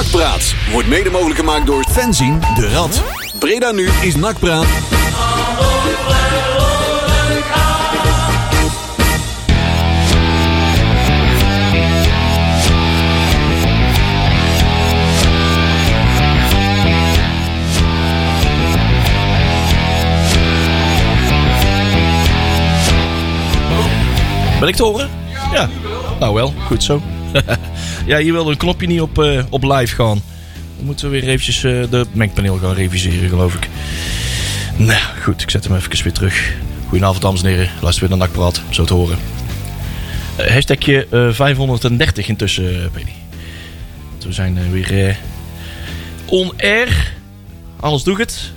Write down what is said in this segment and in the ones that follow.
Nakpraat wordt mede mogelijk gemaakt door Fenzin de Rad. Breda nu is Nakpraat. Ben ik te horen? Ja. Nou wel, goed zo. ja, je wilde een knopje niet op, eh, op live gaan. Dan moeten we weer eventjes eh, de mengpaneel gaan reviseren, geloof ik. Nou, goed. Ik zet hem even weer terug. Goedenavond, dames en heren. Luister weer naar Nakpraat. Zo te horen. Uh, hashtagje eh, 530 intussen, uh, Penny. We zijn weer on air. Alles doet het.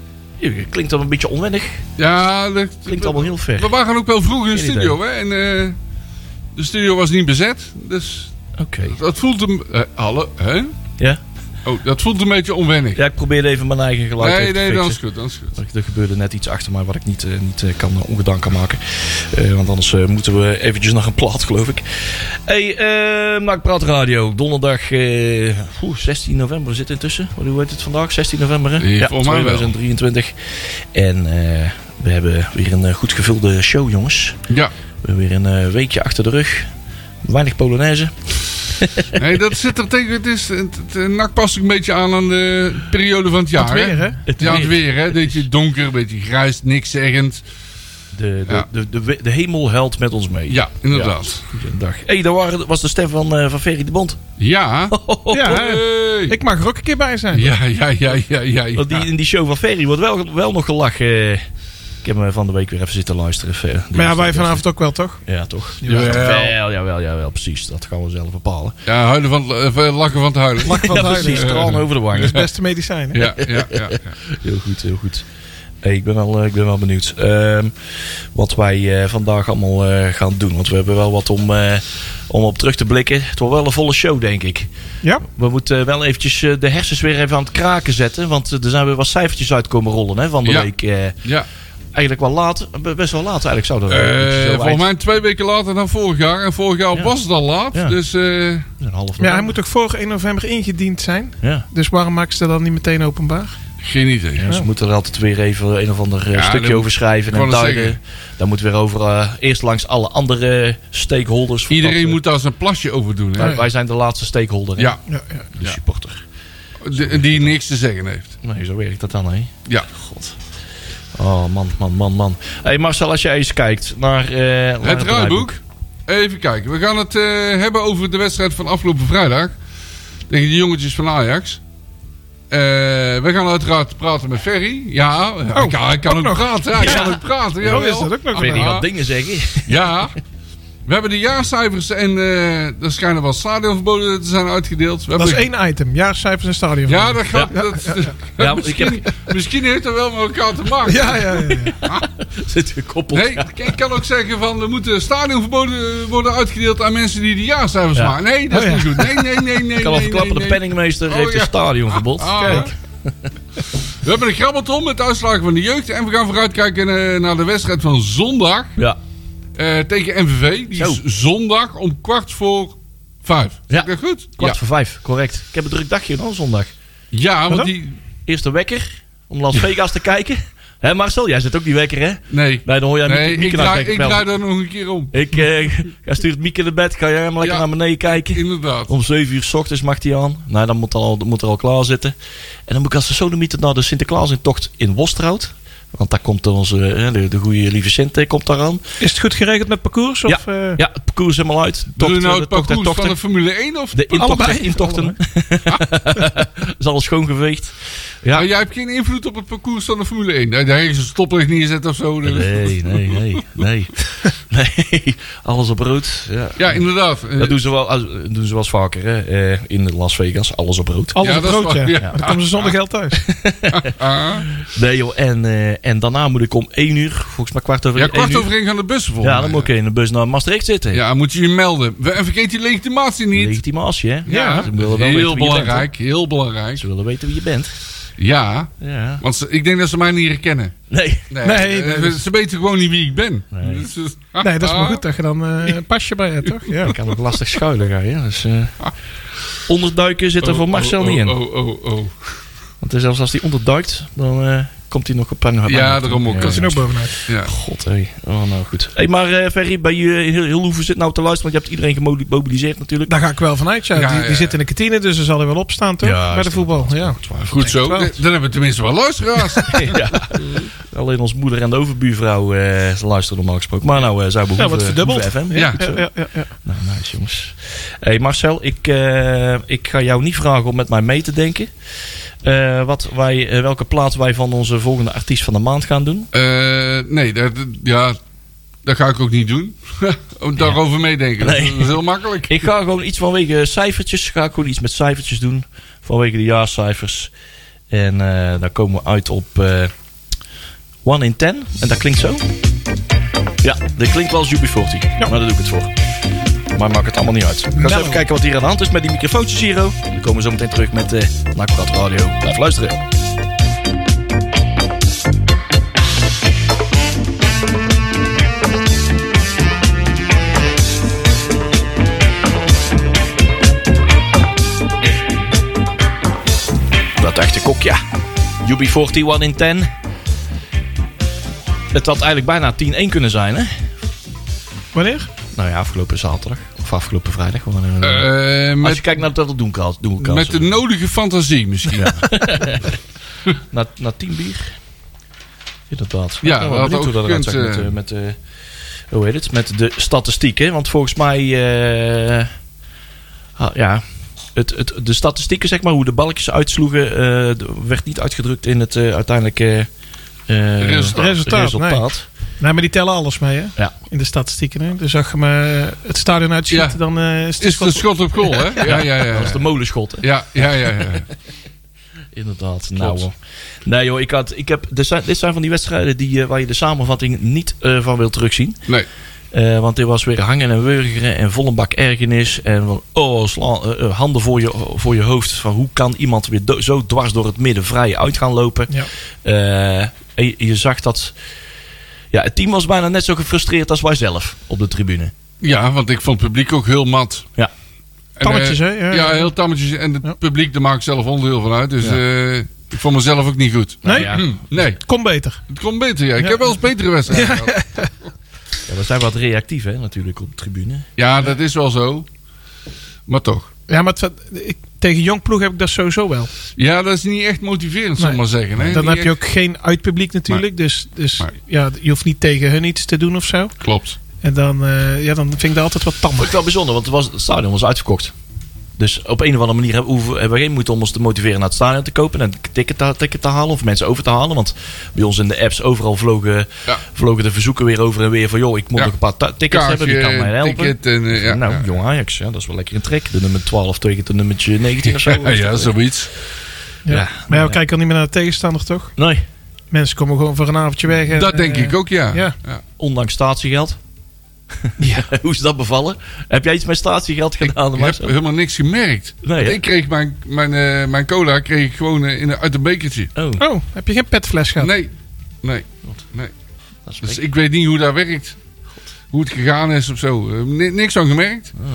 Klinkt dan een beetje onwennig. Ja, dat Klinkt allemaal heel ver. We waren ook wel vroeg in de studio, hè? En de studio was niet bezet. Dus Oké. dat voelt hem. eh alle, hè? Ja? Oh, dat voelt een beetje onwennig. Ja, ik probeerde even mijn eigen geluid nee, even te nee, dat is goed. Dat is goed. Er gebeurde net iets achter mij wat ik niet, eh, niet eh, kan, ongedaan kan maken. Want anders moeten we eventjes naar een plaat, geloof ik. Hey, eh nou, praat radio. Donderdag eh, oeh, 16 november zit intussen. Hoe heet het vandaag? 16 november, hè? Ja, volgens mij wel. 2023. En we hebben weer een goed gevulde show, jongens. Ja. We hebben weer een weekje achter de rug. Weinig Polonaise. Nee, dat zit er tegen. Het, is, het, het nak past een beetje aan aan de periode van het jaar. Het weer, hè? Het Ja, het weer. hè? Beetje donker, een beetje grijs, niks zeggend. De, de, Ja. de, de, de, hemel huilt met ons mee. Ja, inderdaad. Goedendag. Hé, hey, daar waren, was de stem van, eh, van Ferry de Bond. Ja. Ja, hè? Hey. ik mag er ook een keer bij zijn. Ja, ja, ja, ja, ja. ja. Want die, in die show van Ferry wordt wel, wel nog gelachen. Eh, Ik heb me van de week weer even zitten luisteren. Ver- die Maar ja, was- wij vanavond ook wel, toch? Ja, toch? Jawel. Jawel, jawel, jawel, precies. Dat gaan we zelf bepalen. Ja, huilen van, eh, lachen van het huilen. Lachen van het huilen. precies. Dat Tranen over de is wangen. het beste medicijn. hè? Ja, ja, ja. ja. Heel goed, heel goed. Hey, ik, ben wel, eh, ik ben wel benieuwd Ehm, wat wij eh, vandaag allemaal eh, gaan doen. Want we hebben wel wat om, eh, om op terug te blikken. Het wordt wel een volle show, denk ik. Ja? We moeten eh, wel eventjes eh, de hersens weer even aan het kraken zetten. Want eh, er zijn weer wat cijfertjes uitkomen rollen hè, van de Ja. week. eh, ja. Eigenlijk wel laat. Best wel laat eigenlijk zou dat wel. Eh, zo volgens mij twee weken later dan vorig jaar. En vorig jaar Ja. was het al laat. Ja. Dus eh, Een half Ja, hij moet ook voor 1 november ingediend zijn. Ja. Dus waarom maken ze dat dan niet meteen openbaar? geen idee. Ja, Ze moeten er altijd weer even een of ander eh, Ja, stukje dat- over schrijven en duiden. Dan moet weer over eerst langs alle andere stakeholders. Iedereen Dat, moet daar zijn plasje over doen. Hè? wij, wij zijn de laatste stakeholder. hè? Ja, Ja, ja. De supporter. de- die niks te zeggen heeft. Nee, zo werkt dat dan, hè? Ja. God. Oh, man, man, man, man. hey Marcel, als jij eens kijkt naar, eh, naar Het draaiboek. Even kijken. We gaan het eh, hebben over de wedstrijd van afgelopen vrijdag. Tegen de jongetjes van Ajax. Eh, we gaan uiteraard praten met Ferry. Ja, hij kan, hij kan ook ook nog. praten. Hij kan ook praten. Oh, jawel. is dat ook nog Weet je Ja. wat dingen zeggen? Ja. We hebben de jaarcijfers en eh er schijnen wel stadionverboden te zijn uitgedeeld. We Dat is één item. Jaarcijfers en stadion. Ja, dat gaat. Ja. dat- Ja, ik misschien, heb- misschien heeft dat wel met elkaar te maken. Ja, ja, ja. ja. Zit gekoppeld. Nee, ik kan ook zeggen van er moeten stadionverboden worden uitgedeeld aan mensen die de jaarcijfers Ja. maken. Nee, dat is Oh, ja. niet goed. Nee, nee, nee, nee. Ik kan al nee, verklappen, nee, de penningmeester Oh, heeft ja. een stadionverbod. Ah, Kijk. We hebben een grabbelton met de uitslagen van de jeugd. En we gaan vooruitkijken eh, naar de wedstrijd van zondag Ja. Eh, tegen MVV. Die Zo. is zondag om kwart voor vijf. Ja. Goed? Kwart ja. voor vijf, correct. Ik heb een druk dagje dan zondag. ja, want die... Eerst de wekker om Las Vegas te kijken. Hé Marcel, jij zit ook niet wekker hè? Nee, Nee, dan hoor jij nee Mieke, ik, draai, ik draai daar nog een keer om. Ik eh, ga stuurt Mieke naar bed, ga jij helemaal lekker Ja. naar beneden kijken. Inderdaad. Om 7 uur s ochtends mag hij aan. Nou, dan moet, al, moet er al klaar zitten. En dan moet ik als de sodemieter naar de Sinterklaas-intocht in Wosterhout. Want daar komt onze, de, de goede lieve Sint komt daar aan. Is het goed geregeld met parcours? Of, eh, Ja, het parcours is helemaal uit. Doe je Tocht, nou eh, het de tocht en parcours van de Formule 1 of... De intochten. Allebei. intochten. is alles schoongeveegd. Ja. Maar jij hebt geen invloed op het parcours van de Formule 1. Daar ergens een stoplicht neerzet of zo. dus- Nee, nee, nee, nee. Nee, alles op rood. Ja. Ja, inderdaad. Dat doen ze wel, als- doen ze wel eens vaker hè? eh, in Las Vegas. Alles op rood. Alles Ja, op is waar, ja. ja. Dan komen ze zonder geld thuis. Nee joh, en, eh, en daarna moet ik om 1 uur, volgens mij kwart over Ja, 1 kwart uur. over één gaan de bussen volgen. Ja, dan moet ik in de bus naar Maastricht zitten. Ja, moet je je melden. We- En vergeet die legitimatie niet. Legitimatie hè. Ja, ze willen wel weten heel wie je bent, belangrijk. heel belangrijk. ze willen weten wie je bent. Ja, Ja. want ze- ik denk dat ze mij niet herkennen. Nee. Nee, Nee, eh, nee, ze weten gewoon niet wie ik ben. Nee. Dus, dus- Nee, dat is maar goed dat je dan eh, een pasje bij hebt, toch? Ja. Ik kan ook lastig schuilen gaan, ja. Dus, eh, onderduiken zit er Oh, voor Marcel oh, niet in. Oh, oh, oh. Want zelfs als hij onderduikt, dan eh, komt hij nog op een Ja, daarom ook. Dat is er ook bovenuit. Ja. God, hé. Oh, nou goed. Hey, maar eh Ferry, bij je heel, heel hoeven zit nou te luisteren, want je hebt iedereen gemobiliseerd natuurlijk. Daar ga ik wel vanuit, ja. Ja, die, ja. die zit in de kantine, dus er zal er wel op staan, toch? Ja, bij de voetbal, ja. Goed zo. Dan hebben we tenminste wel luisteraars. ja. Alleen ons moeder en de overbuurvrouw eh luisteren normaal gesproken. Maar nou, eh zou behoeven, Ja, wordt verdubbeld. FM. Ja. Ja, ja, ja, ja. Nou, nice jongens. Hey Marcel, ik, eh, ik ga jou niet vragen om met mij mee te denken. Eh, wat wij, eh, welke plaat wij van onze volgende artiest van de maand gaan doen. Eh, nee, dat, ja, dat ga ik ook niet doen. Om Daarover meedenken. Nee. Dat is heel makkelijk. Ik ga gewoon iets vanwege cijfertjes. Ga ik gewoon iets met cijfertjes doen. Vanwege de jaarcijfers. En eh dan komen we uit op eh 1 in 10. En dat klinkt zo. Ja, dat klinkt wel als UB40. Maar daar doe ik het voor. Maar maakt het allemaal niet uit. We gaan eens even kijken wat hier aan de hand is met die microfoontjes hier. oh. Dan komen we zo meteen terug met eh Nakpraat Radio. Blijf luisteren. Dat echte kokja. UB40 1 in 10. Het had eigenlijk bijna 10-1 kunnen zijn, hè? Wanneer? Nou ja, afgelopen zaterdag. Of afgelopen vrijdag. Eh, Als met, je kijkt naar dat doelkans. doelkans met de nodige fantasie misschien. na, na 10 bier. Inderdaad. Ja, Ik ben wel dat benieuwd hoe ook dat eruit gekund, zag met, eh, met, eh, hoe heet het? met de statistieken. Want volgens mij... eh, ah, ja, het, het, de statistieken, zeg maar, hoe de balkjes uitsloegen... eh, werd niet uitgedrukt in het eh, uiteindelijke... eh, Resultaat. Resultaat, Nee, maar die tellen alles mee, hè? Ja. In de statistieken, hè? Dus als je maar het stadion uitschieten, Ja. dan eh, is het Is het een schot op goal, hè? Ja, ja, ja. Dat is de molenschot, hè? Ja, ja, ja. ja. Inderdaad. Nou, hoor. nee joh, ik had, ik heb, dit, zijn, dit zijn van die wedstrijden die, eh, waar je de samenvatting niet eh, van wil terugzien. Nee. Eh, want er was weer hangen en wurgeren en volle bak ergernis. En oh, sla, eh, eh, handen voor je, voor je hoofd. Van hoe kan iemand weer do- zo dwars door het midden vrij uit gaan lopen? Ja. Eh, en je, je zag dat... Ja, het team was bijna net zo gefrustreerd als wij zelf op de tribune. Ja, want ik vond het publiek ook heel mat. Ja. En, Tammetjes, hè? Ja. Ja, heel tammetjes. En het Ja. publiek, daar maak ik zelf onderdeel van uit. Dus Ja. eh, ik vond mezelf ook niet goed. Nee? Nou ja, Hm, nee, Kom beter. het komt beter. Ja. Ik Ja. heb wel eens betere wedstrijden gehad. ja, we zijn wat reactief hè, natuurlijk op de tribune. Ja, dat is wel zo. Maar toch. Ja, maar het, ik, tegen jong ploeg heb ik dat sowieso wel. Ja, dat is niet echt motiverend, zal Nee. maar zeggen. Hè? Dan Niet heb je echt- ook geen uitpubliek natuurlijk. Dus, dus Nee. ja, je hoeft niet tegen hun iets te doen of zo. Klopt. En dan, eh, ja, dan vind ik dat altijd wat tammer. ik wel bijzonder, want het, was, het stadion was uitverkocht. Dus op een of andere manier hebben, we geen moeite om ons te motiveren naar het stadion te kopen en een ticket te, ticket te halen of mensen over te halen. Want bij ons in de apps overal vlogen, Ja. vlogen de verzoeken weer over en weer van joh, ik moet Ja. nog een paar tickets hebben, die kan mij helpen. en... eh, ja, nou, ja. jong Ajax, ja, dat is wel lekker een trek. De nummer 12 tegen de nummertje 19 of zo. Ja, ja, zoiets. Ja. Ja. Maar ja, we kijken al niet meer naar de tegenstander, toch? Nee, Mensen komen gewoon voor een avondje weg. en, Dat denk eh, ik ook, ja. ja. ondanks statiegeld. Ja. Hoe is dat bevallen? Heb jij iets met statiegeld gedaan? Ik Marcel? heb helemaal niks gemerkt. Nee, ik kreeg mijn, mijn, eh, mijn cola kreeg ik gewoon eh, in een, uit een bekertje. Oh, Oh, heb je geen petfles gehad? Nee, nee, nee. dat is Dus ik weet niet hoe dat werkt. Hoe het gegaan is of zo. Eh, ni- niks van gemerkt. Oh,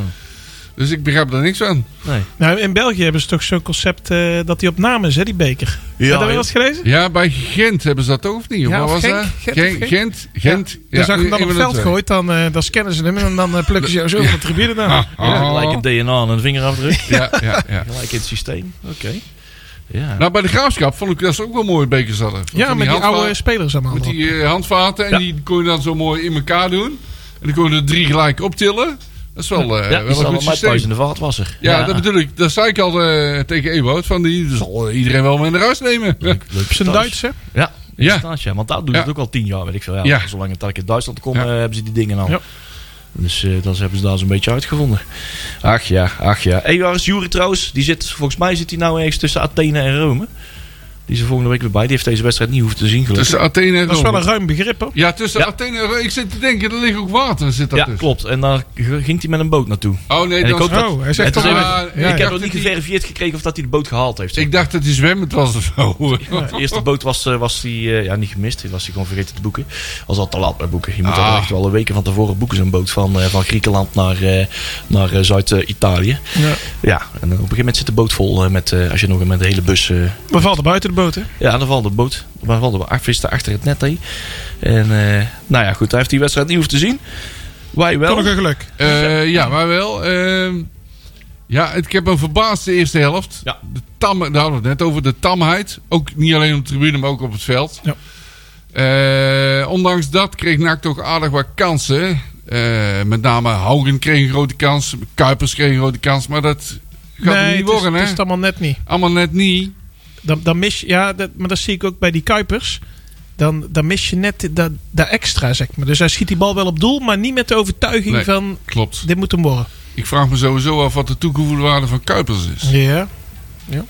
Dus ik begrijp er niks van. nee. Nou, in België hebben ze toch zo'n concept eh, dat die op naam is, hè, die beker. Ja, Heb je dat wel joh. eens gelezen? Ja, bij Gent hebben ze dat toch of niet? Ja, of was Genk? dat? Gent? Gent, Gent. Ja, dan zag je hem dan een op het veld dan, eh, dan scannen ze hem en dan eh, plukken ze jou zo van de tribune dan. Ah, Ja, ah. gelijk een DNA en een vingerafdruk. Ja, ja, ja. Gelijk in het systeem. Oké. Ja. Nou, bij de graafschap vond ik dat ze ook wel mooie bekers hadden. Ja, met die oude spelers allemaal. Met die eh, handvaten. En Ja. die kon je dan zo mooi in elkaar doen. En dan kon je er drie gelijk optillen. Dat is wel, eh ja, die wel een goed systeem. in de vaatwasser. Ja, dat bedoel ik. Dat zei ik al eh, tegen Ewout. Van die zal iedereen wel mee naar huis nemen. Leuk Op zijn Duits, hè? Ja, Ja. inderdaad, ja. Want daar doen ze Ja. het ook al tien jaar, weet ik veel. Ja, Ja. Zolang het ik in Duitsland kom, Ja. eh, hebben ze die dingen al. Ja. Dus eh dat hebben ze daar zo'n beetje uitgevonden. Ach ja, ach ja. Waar is Jury trouwens? Die zit, volgens mij zit hij nou ergens tussen Athene en Rome. Die is er volgende week weer bij. Die heeft deze wedstrijd niet hoeven te zien gelukkig. Tussen Athene en Dat is wel een ruim begrip hoor. Ja, tussen Ja. Athene en Rome. Ik zit te denken, er ligt ook water. Zit dat Ja, tussen. klopt. En daar ging hij met een boot naartoe. Oh nee, En dat is- dat- Oh, hij zegt toch ik ja. heb nog niet hij- geverifieerd gekregen of dat hij de boot gehaald heeft. Ik dacht dat hij zwemmend was of zo. De eerste boot was, eh, was die, eh, ja, niet gemist. Die was hij gewoon vergeten te boeken. Was al te laat bij boeken. Je moet Ah. al echt wel een weken van tevoren boeken zo'n boot van, eh, van Griekenland naar, eh, naar Zuid-Italië. Ja. Ja, en op een gegeven moment zit de boot vol met, eh, als je nog met de hele bus... eh, We vallen buiten de boot hè. ja, dan valt de boot. Dan valt de visten achter het net heen. En eh, nou ja, goed. Hij heeft die wedstrijd niet hoeven te zien. Wij wel. Een geluk. Eh, ja, maar wel. ehm, ja, ik heb een verbaasde eerste helft. Ja. De tam, daar hadden we het net over. De tamheid. Ook niet alleen op de tribune, maar ook op het veld. Ja. Eh, ondanks dat kreeg NAC toch aardig wat kansen. Eh, met name Haugen kreeg een grote kans. Kuipers kreeg een grote kans. Maar dat gaat nee, niet het is, worden, het hè? is het allemaal net niet. Allemaal net niet. Dan, dan mis je, ja, dat, maar dat zie ik ook bij die Kuipers. Dan, dan mis je net dat, dat extra, zeg maar. Dus hij schiet die bal wel op doel, maar niet met de overtuiging Nee. van Klopt. dit moet hem worden. Ik vraag me sowieso af wat de toegevoegde waarde van Kuipers is. Ja. Ja.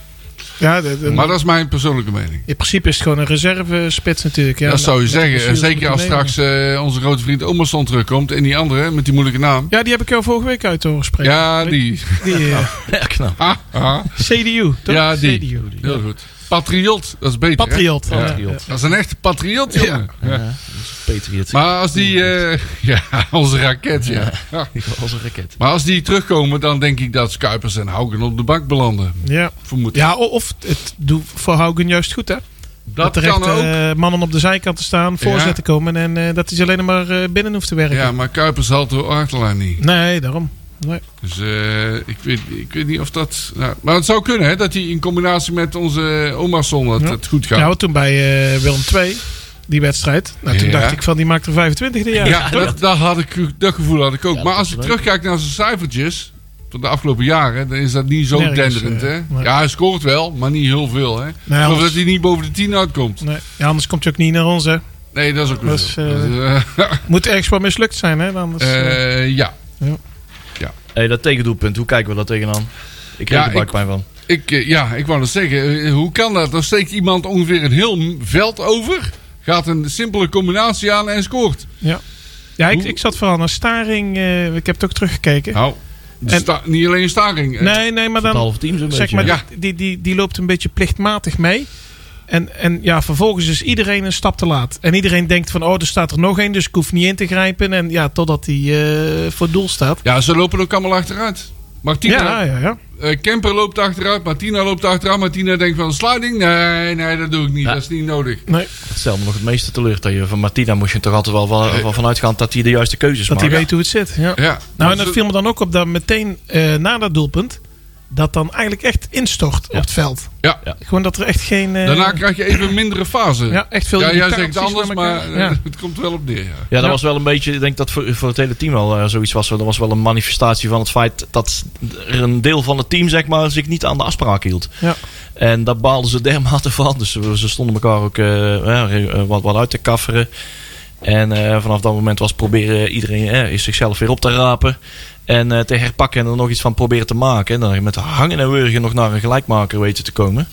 Ja, de- de- Maar dat is mijn persoonlijke mening. in principe is het gewoon een reserve-spits natuurlijk. Ja, dat zou je zeggen. En zeker als straks eh, onze grote vriend Omerson terugkomt. En die andere met die moeilijke naam. Ja, die heb ik jou vorige week uit horen spreken. Ja, die. Die eh, Ja, knap. Ah, ah. CDU, toch? Ja, die. CDU. Heel goed. Patriot, dat is beter. hè? Patriot. Dat is een echte patriot, jongen. Ja. Maar als die, eh, ja, onze raket, ja. ja. Als een raket. Maar als die terugkomen, dan denk ik dat Kuipers en Haugen op de bank belanden. Ja. Vermoed. ja, of het doet voor Haugen juist goed, hè? dat er kan echt ook. eh, mannen op de zijkanten staan, voorzetten komen en eh, dat hij ze alleen maar eh, binnen hoeft te werken. Ja, maar Kuipers haalt de achterlijn niet. Nee, daarom. Nee. Dus eh, ik, weet, ik weet niet of dat... Nou, maar het zou kunnen, hè, dat hij in combinatie met onze Omerson dat Ja. het goed gaat. Ja, want toen bij eh, Willem II, die wedstrijd. Nou, toen Ja. dacht ik van, die maakt er 25 dit jaar. Ja, dat, dat, had ik, dat gevoel had ik ook. Ja, maar als leuk. terugkijkt naar zijn cijfertjes van de afgelopen jaren, dan is dat niet zo Nergens, denderend. eh, Hè? nee. Ja, hij scoort wel, maar niet heel veel. Hè? Nee, Ik anders, dat hij niet boven de 10 uitkomt. nee. ja, anders komt hij ook niet naar ons, hè. Nee, dat is ook wel eh, Moet ergens wel mislukt zijn, hè. Anders, eh, eh, ja. Hey, dat tegendoelpunt, hoe kijken we dat tegenaan? Ik kreeg Ja, er buikpijn van. Ik, eh, ja, ik wou dat zeggen. Eh, hoe kan dat? Dan steekt iemand ongeveer een heel veld over, gaat een simpele combinatie aan en scoort. ja. Ja, ik, ik zat vooral naar Staring. eh, ik heb het ook teruggekeken. Nou, En- sta- niet alleen Staring. nee, nee, maar Het dan... halve team zo'n Zeg beetje. maar, Ja. die, die, die loopt een beetje plichtmatig mee. En, en ja, vervolgens is iedereen een stap te laat. En iedereen denkt van, oh, er staat er nog één, dus ik hoef niet in te grijpen. En ja, totdat hij eh, voor het doel staat. Ja, ze lopen ook allemaal achteruit. Martina, Ja, ja, ja. eh, Kemper loopt achteruit, Martina loopt achteruit. Martina denkt van sliding. Nee, nee, dat doe ik niet. Ja. Dat is niet nodig. Nee, Het stelde me nog het meeste teleur. Dat je van Martina moest je toch altijd wel van, van, vanuit gaan dat hij de juiste keuzes dat hij maakt. weet hoe het zit. Ja. Ja. Nou, en dat viel me dan ook op dat meteen eh, na dat doelpunt... dat dan eigenlijk echt instort Ja. op het veld. Ja. Ja. Gewoon dat er echt geen... eh, Daarna krijg je even een mindere fase. ja, echt veel ja jij zegt anders, maar eh, Ja. het komt wel op neer. Ja. Ja, dat Ja. was wel een beetje, ik denk dat voor, voor het hele team wel eh, zoiets was. Dat was wel een manifestatie van het feit dat er een deel van het team zeg maar, zich niet aan de afspraak hield. Ja. En daar baalden ze dermate van. Dus ze, stonden elkaar ook wat, wat uit te kafferen. En eh, vanaf dat moment was proberen iedereen eh, is zichzelf weer op te rapen. En eh, te herpakken en er nog iets van proberen te maken. En dan met hangen en wurgen nog naar een gelijkmaker weten te komen.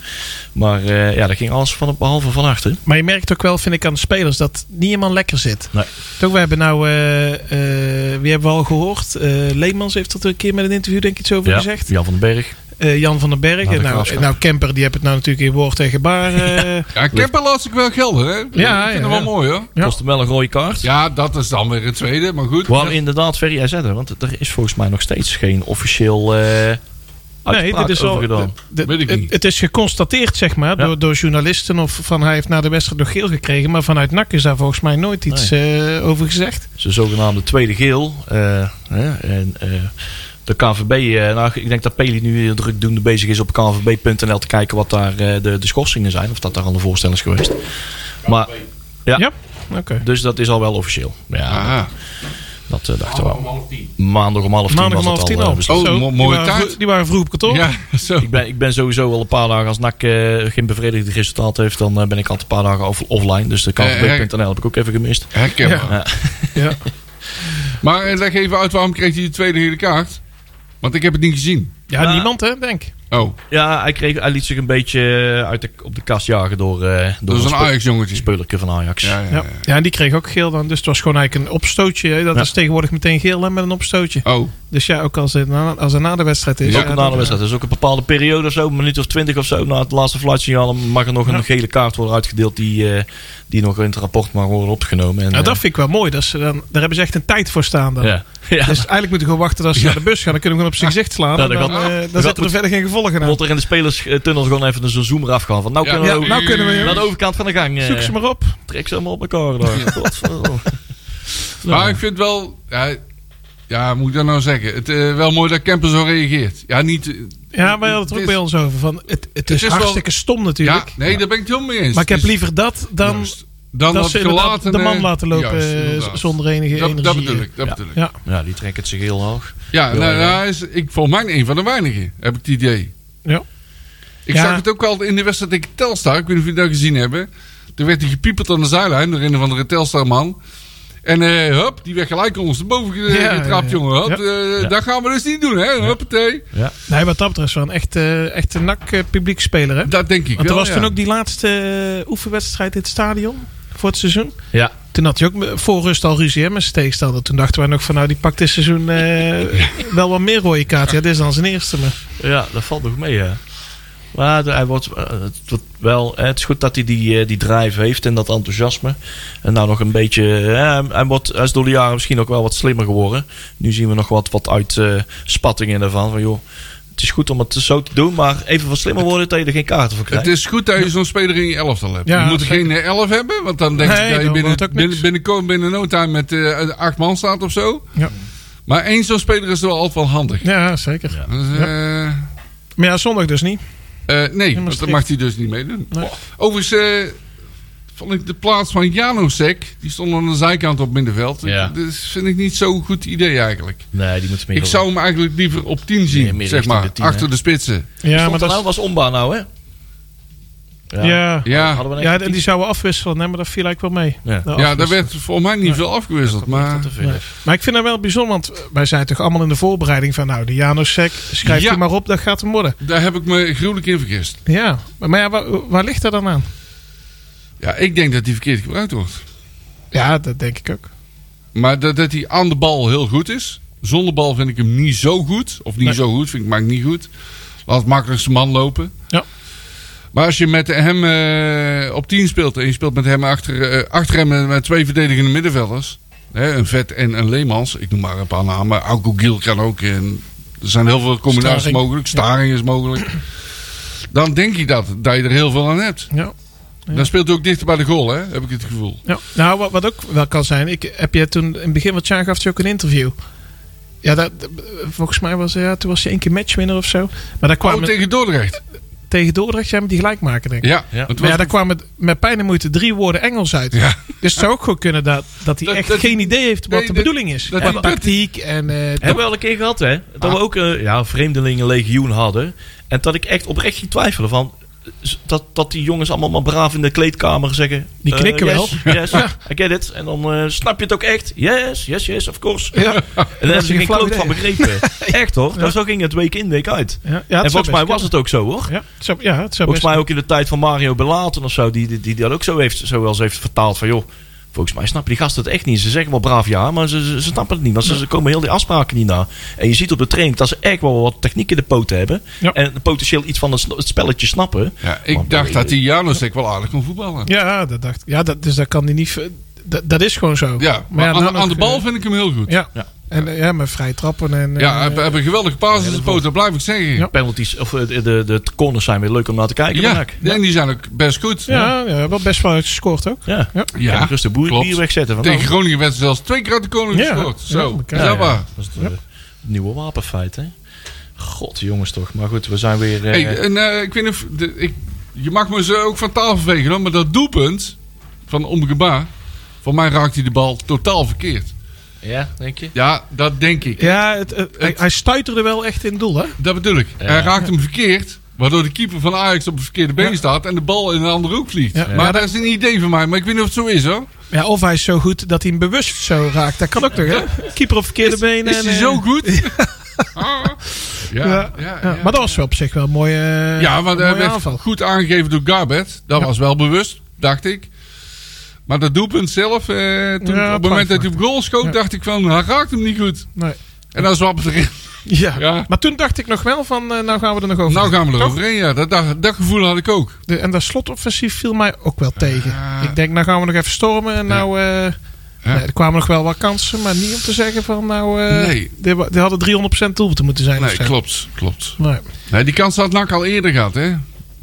Maar ja, dat ging alles van behalve van achter. Maar je merkt ook wel, vind ik, aan de spelers dat niet helemaal lekker zit. Nee. Toch, we hebben nou, wie hebben we al gehoord? Eh, Leemans heeft er een keer met een interview denk ik iets over Ja, gezegd. Jan van den Berg. Eh, Jan van den Berg. Nou, nou, nou, Kemper, die heeft het nou natuurlijk in woord en gebaar. eh, Ja, Kemper laat zich wel gelden, hè? Ja, ik vind ja, hem wel ja. mooi, hoor. Ja. Kost hem wel een rode kaart. Ja, dat is dan weer het tweede, maar goed. Waar inderdaad Ferry jij. Want er is volgens mij nog steeds geen officieel eh nee, dit is al. gedaan. de- ik het, is geconstateerd, zeg maar, Ja. door, door journalisten. Of van hij heeft na de wedstrijd nog geel gekregen. Maar vanuit NAC is daar volgens mij nooit iets eh, over gezegd. Zijn zogenaamde tweede geel. eh, hè, en, eh, de KVB, eh, nou, ik denk dat Peli nu heel drukdoende bezig is op kvb.nl te kijken wat daar eh, de, de schorsingen zijn. Of dat daar al een voorstel is geweest. Maar, ja, Ja. Oké. dus dat is al wel officieel. Ja, Aha. dat eh, dachten we al. Maandag om half tien Maandag om was half het tien al. al. Oh, die mooie waren vroeg- Die waren vroeg op kantoor. Ja, zo. Ik ben, ik ben sowieso al een paar dagen als NAC eh, geen bevredigend resultaat heeft, dan ben ik altijd een paar dagen off- offline. Dus de kvb.nl heb ik ook even gemist. Herkenbaar. Ja. Ja. Maar leg even uit, waarom kreeg hij de tweede gele kaart? Want ik heb het niet gezien. Ja, niemand hè, denk ik. Oh, Ja, hij, kreeg, hij liet zich een beetje eh, uit de, op de kast jagen door, eh door dat is een Ajax-jongetje. spelerke van Ajax. Ja, ja, Ja. ja. ja, en die kreeg ook geel dan. Dus het was gewoon eigenlijk een opstootje. hè. Dat Ja. is tegenwoordig meteen geel hè, met een opstootje. Oh, Dus ja, ook als het na, als het na de wedstrijd is. Ook na de wedstrijd. Dus ook een bepaalde periode of zo, een minuut of twintig of zo, na het laatste fluitsignaal mag er nog een Ja. gele kaart worden uitgedeeld die, eh, die nog in het rapport mag worden opgenomen. En, Nou, dat vind ik wel mooi. Dat ze dan, daar hebben ze echt een tijd voor staan dan. ja. Ja, Dus eigenlijk moeten we gewoon wachten als ze naar de bus gaan. Dan kunnen we gewoon op zijn gezicht slaan. En dan dan, dan dan gaat- zitten er verder geen gevolgen aan. wordt er in de spelerstunnel gewoon even een zoom eraf gaan. Van, nou Ja. kunnen we nou kunnen we, naar de overkant van de gang. eh, Zoek ze maar op. Trek ze allemaal op elkaar. daar. Godverdomme. maar ik vind wel... Ja, ja, moet ik dat nou zeggen? Het uh, wel mooi dat Kemper zo reageert. Ja, niet... uh, Ja, wij hadden het er ook is- bij ons over. Van, het, het is, is wel- hartstikke stom Ja, natuurlijk. nee, daar ben ik het helemaal mee eens. maar ik heb Het liever dat dan juist. Dan dat dat ze inderdaad gelaten... de man laten lopen juist, eh, zonder enige Dat, energie. dat bedoel ik, dat Ja. bedoel ik. Ja. Ja, die trekt het zich heel hoog. Ja, nou, ja. nou, hij is, ik volgens mij een van de weinigen, heb ik het idee. Ja. Ik Ja. zag het ook al in de wedstrijd tegen Telstar. Ik weet niet of jullie dat gezien hebben. Toen werd hij gepieperd aan de zijlijn door een of andere Telstar-man. En eh, hup, die werd gelijk ge- Ja, getrapt, ja, jongen. Hup, Ja. eh, Ja. Dat gaan we dus niet doen, hè? Huppatee. Ja. Nee, wat dat betreft wel een echte, echte NAC-publiekspeler. Hè? Dat denk ik Want er wel, was ja. toen ook die laatste oefenwedstrijd in het stadion voor het seizoen. Ja. Toen had hij ook voor rust al ruzie hè, met zijn tegenstander. Toen dachten wij nog van nou, die pakt dit seizoen eh, wel wat meer rode kaarten. Ja, dit is dan zijn eerste. Maar. Ja, dat valt nog mee, ja. Maar hij wordt, eh, het, wordt wel, hè, het is goed dat hij die, eh, die drive heeft en dat enthousiasme. En nou nog een beetje... ja, hij, wordt, hij is door de jaren misschien ook wel wat slimmer geworden. Nu zien we nog wat, wat uitspattingen ervan. Van, joh, het is goed om het zo te doen, maar even wat slimmer worden dat je er geen kaarten voor Het krijgt. is goed dat je zo'n speler in je elftal hebt. Ja, je moet er geen eh, elf hebben, want dan denk Nee, ik dat je binnen, binnen, binnen, binnen no time met eh, acht man staat of zo. Ja. Maar één zo'n speler is wel altijd wel handig. ja, zeker. Ja. Dus, eh, Maar ja, zondag dus niet. Eh, nee, dat mag hij dus niet meedoen. Nee. Overigens eh, vond ik de plaats van Janosek, die stond aan de zijkant op middenveld. Ja. Dat is- vind ik niet zo'n goed idee eigenlijk. Nee, die moet meer... Ik zou hem eigenlijk liever op 10 zien, zeg maar. de 10, achter hè? de spitsen. Ja, Stond maar dat nou was ombaan nou, hè? ja. Ja, Ja, en die zouden afwisselen, hè, maar dat viel eigenlijk wel mee. Ja. Ja daar werd volgens mij niet veel afgewisseld. Maar. Nee. Maar ik vind dat wel bijzonder, want wij zijn toch allemaal in de voorbereiding van... nou, de Janosek, schrijf Ja. die maar op, dat gaat hem worden. daar heb ik me gruwelijk in vergist. Ja, maar, maar ja, waar, waar ligt dat dan aan? Ja, ik denk dat hij verkeerd gebruikt wordt. Ja, dat denk ik ook. Maar dat, dat hij aan de bal heel goed is. Zonder bal vind ik hem niet zo goed. Of niet Nee. zo goed, vind ik maar niet goed. Laat het makkelijkste man lopen. Ja. Maar als je met hem eh, op 10 speelt en je speelt met hem achter, eh, achter hem met, met twee verdedigende middenvelders. Hè, een Vet en een Leemans. Ik noem maar een paar namen. Auko Giel kan ook. En er zijn heel veel combinaties Staring. mogelijk. Staring is mogelijk. Dan denk ik dat, dat je er heel veel aan hebt. Ja. Ja. Dan speelt hij ook dichter bij de goal, hè? heb ik het gevoel. Ja. Nou, wat, wat ook wel kan zijn. Ik heb je toen in het begin wat jaar gaf je ook een interview. Ja, dat, volgens mij was ja, toen was je één keer matchwinner of zo. Maar daar kwam Oh, het tegen Dordrecht. tegen Dordrecht, jij met die gelijk maken, denk ik. Ja, Ja. Maar ja, daar kwamen met pijn en moeite drie woorden Engels uit. Ja. Dus het zou ook goed kunnen dat, dat hij Dat- echt dat- geen idee heeft wat nee, de dat- bedoeling is. dat- Qua dat- tactiek en... eh, Hebben we al een keer gehad, hè? Dat we Ah. ook een ja, vreemdelingenlegioen hadden. En dat ik echt oprecht ging twijfelen van... Dat, dat die jongens allemaal maar braaf in de kleedkamer zeggen... Die eh, knikken yes, wel. Yes, I get it. En dan eh, snap je het ook echt. Yes, yes, yes, of course. ja. En daar hebben ze geen kloot van begrepen. Echt hoor. Ja. Dat zo ging het week in, week uit. Ja, ja, en volgens mij was het ook zo hoor. Ja, het zou, ja, het zou Volgens mij ook in de tijd van Mario Belaten of zo. Die, die, die dat ook zo, heeft, zo wel eens heeft vertaald van... joh, volgens mij snappen die gasten het echt niet. Ze zeggen wel braaf ja, maar ze, ze, ze snappen het niet. Want ze, ze komen heel die afspraken niet na. En je ziet op de training dat ze echt wel wat techniek in de poten hebben. Ja. En potentieel iets van het, spelletje snappen. Ja, ik Maar- dacht dat die Janosek wel aardig kon voetballen. Ja, dat dacht ik. Ja, dat, dus dat kan hij niet... Dat, dat is gewoon zo. Ja, maar ja, aan, aan de bal eh, vind ik hem heel goed. Ja, Ja. Ja. En eh, ja, met vrij trappen en... we eh, hebben een geweldige paas in de poot, dat blijf ik zeggen. Ja. Ja, Penalties, of eh, de, de, de corners zijn weer leuk om naar te kijken. ja, en die zijn ook best goed. Ja, ja, wel best wel gescoord ook. ja. Ja. Ja. Rustig boer, bier wegzetten. Van, Tegen nou, Groningen werd ze zelfs twee keer uit de koning Ja. gescoord. Ja, Zo, elkaar. is dat is het nieuwe wapenfeit, hè? God, jongens toch. Maar goed, we zijn weer... eh, Hey, en, eh, ik weet niet of, de, ik, je mag me ze ook van tafel vegen, hoor, maar dat doelpunt van Omgebaar, voor mij raakt hij de bal totaal verkeerd. Ja, denk je? Ja, dat denk ik. Ja, het, het- hij, hij stuiterde wel echt in het doel, hè? Dat bedoel ik. Ja. Hij raakt hem verkeerd. Waardoor de keeper van Ajax op het verkeerde been Ja. staat en de bal in een andere hoek vliegt. Ja. Maar Ja, dat is een idee van mij, maar ik weet niet of het zo is hoor. Ja, of hij is zo goed dat hij hem bewust zo raakt. Dat kan ook toch, hè? Keeper op verkeerde benen. Is en, hij eh, zo goed? Ah. Ja, ja, Ja, ja, maar dat was wel op zich wel een mooie, eh, Ja, dat mooie werd goed aangegeven door Garbet. Dat Ja. was wel bewust, dacht ik. Maar dat doelpunt zelf, eh, toen, Ja, op het moment dat hij op goal schoot, Ja. dacht ik van, hij raakt hem niet goed. Nee. En dan zwappert erin. Ja. Ja. maar toen dacht ik nog wel van, eh, nou gaan we er nog over. Nou gaan we Toch? eroverheen, ja. Dat, dat, dat gevoel had ik ook. De- en dat slotoffensief viel mij ook wel tegen. Ik denk, nou gaan we nog even stormen. En nou, eh, nee, er kwamen nog wel wat kansen. Maar niet om te zeggen van, nou, eh Nee. die, hadden 300% doelpunten moeten zijn. Nee, klopt, klopt. Nee. Nee, die kans had NAC al eerder gehad, hè.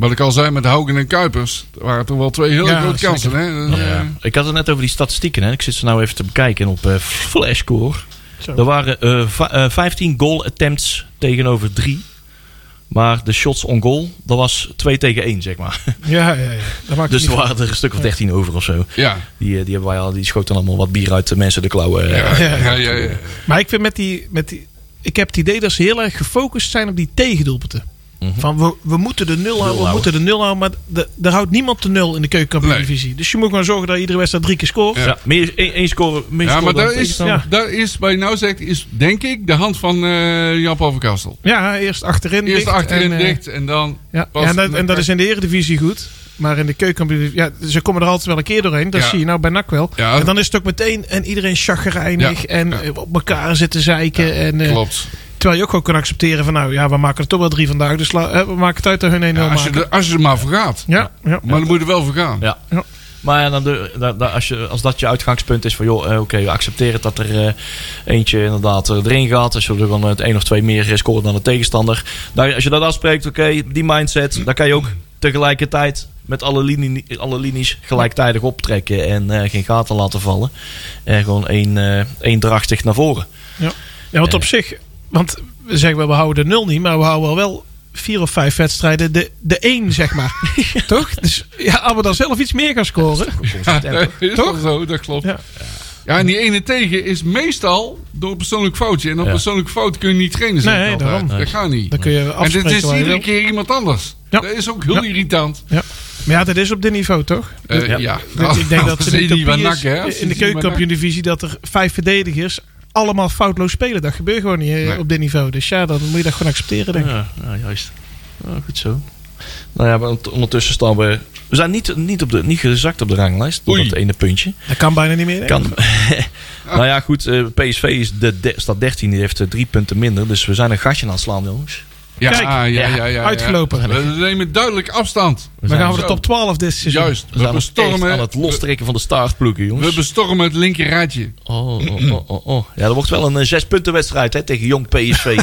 Wat ik al zei met Haugen en Kuipers. Dat waren toch wel twee hele Ja, grote kansen, hè. Ja. eh, Ik had het net over die statistieken. Hè. Ik zit ze nou even te bekijken op eh Flashscore. Zo. Er waren eh, va- eh, 15 goal attempts tegenover 3. Maar de shots on goal, dat was 2 tegen 1, zeg maar. Ja, ja, ja. Dat maakt Dus niet er waren er een stuk of 13 over of zo. ja. Die, eh, die, hebben wij al, die schoten allemaal wat bier uit de mensen de klauwen. eh. Ja, Ja. ja, ja, ja. Maar ik vind met die, met die. Ik heb het idee dat ze heel erg gefocust zijn op die tegendoelpunten. Mhm. Van we, we moeten de nul houden, we moeten de nul houden. Maar de, er houdt niemand de nul in de keukenkampioen-divisie. Dus je moet gewoon zorgen dat iedere wedstrijd drie keer scoort. Ja. Ja, meer, één, één score, meer Ja, score maar dan dat is, tegenstander. dat is, wat je nou zegt, is denk ik de hand van eh Jan Paul van Kastel. Ja, eerst achterin Eerst dicht. achterin en, eh, dicht en dan... Ja, Pas- ja en, dat, en dat is in de Eredivisie goed. Maar in de keukenkampioen... Ja, ze komen er altijd wel een keer doorheen. Dat Ja. zie je nou bij NAC wel. Ja. En dan is het ook meteen... En iedereen chagrijnig. Ja. En Ja. eh, op elkaar zitten zeiken. en, eh, Klopt. Terwijl je ook gewoon kan accepteren van... Nou ja, we maken er toch wel drie vandaag. Dus la- we maken het uit dat hun 1-0 Ja, als, je er, als je er maar voor gaat. Ja, ja. Maar dan moet je er wel voor gaan. Ja. Ja. Maar ja, dan de, da- da- als, je, als dat je uitgangspunt is van joh, eh, oké, we accepteren het dat er eh, eentje inderdaad eh, erin gaat. Als je er dan het één of twee meer scoort dan de tegenstander. Dan, als je dat afspreekt, oké, die mindset, dan kan je ook tegelijkertijd met alle, linie, alle linies gelijktijdig optrekken en eh, geen gaten laten vallen. En gewoon één, eh eendrachtig naar voren. Ja, want op zich... Want we zeggen wel, we houden de nul niet. Maar we houden wel wel vier of vijf wedstrijden de, de één, zeg maar. Toch? Dus ja, als we dan zelf iets meer gaan scoren... Ja, dat is Toch? toch zo, dat klopt. Ja. Ja. en die ene tegen is meestal door een persoonlijk foutje. En op persoonlijk fout kun je niet trainen. Nee, altijd. daarom. Dat gaat niet. Dan kun je En dit is iedere keer iemand anders. Ja. Dat is ook heel Ja. irritant. Ja. Maar ja, dat is op dit niveau, toch? Eh, Ja. ja. Dus ik denk dat als in de keukenkampioen-divisie dat er vijf verdedigers allemaal foutloos spelen. Dat gebeurt gewoon niet eh, Nee. op dit niveau. Dus ja, dan moet je dat gewoon accepteren, denk ik. Ja, ja juist. Ja, goed zo. Nou ja, maar ondertussen staan we... We zijn niet, niet, op de, niet gezakt op de ranglijst. Door Oei. dat ene puntje. Dat kan bijna niet meer. denk ik. Kan. nou ja, goed. eh, PSV is de, de, staat 13. Die heeft eh, drie punten minder. Dus we zijn een gatje aan het slaan, jongens. Ja, Kijk, ja, ja, ja, ja. uitgelopen. We nemen duidelijk afstand. Dan zijn gaan we de top 12 dit seizoen. Juist. We We echt aan bestormen, het lostrekken van de staartploegen, jongens. we bestormen het linker rijtje. Oh, oh, oh, oh, oh. Ja, dat wordt wel een eh, zes punten wedstrijd hè, tegen jong PSV.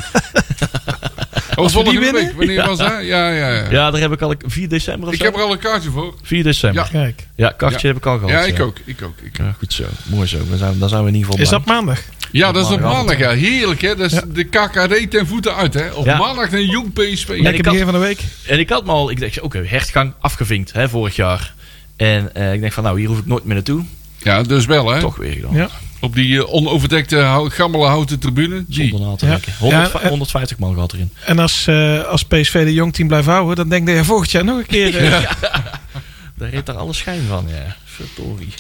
Oh, we die volgende winnen? week. Wanneer was dat? Ja, ja, ja. ja, daar heb ik al 4 december of Ik zo. heb er al een kaartje voor. 4 december. Ja. Ja, Kijk, kaartje Ja. heb ik al gehad. Ja, ik ook. Ik ook. Ik ook. Ja, goed zo. Mooi zo. Dan zijn, dan zijn we in ieder geval is dat maandag? Ja, dat is op maandag. Ja. Heerlijk, hè? Dat is Ja. de KKD ten voeten uit, hè? Op Ja. maandag een jong PSV. ik Lekker begin van de week. En ik had me al... Ik dacht, oké, hertgang afgevinkt hè, vorig jaar. En eh, ik denk van, nou, hier hoef ik nooit meer naartoe. Ja, dus wel, hè? Toch weer gedaan. Ja. Op die eh, onoverdekte gammele houten tribune. Gee. Zonder na te Ja. denken. 100 Ja, eh, 150 man gehad erin. En als, eh, als PSV de jongteam blijft houden, dan denk je volgend jaar nog een keer. eh, Daar heeft daar alle schijn van, ja. Verdorie.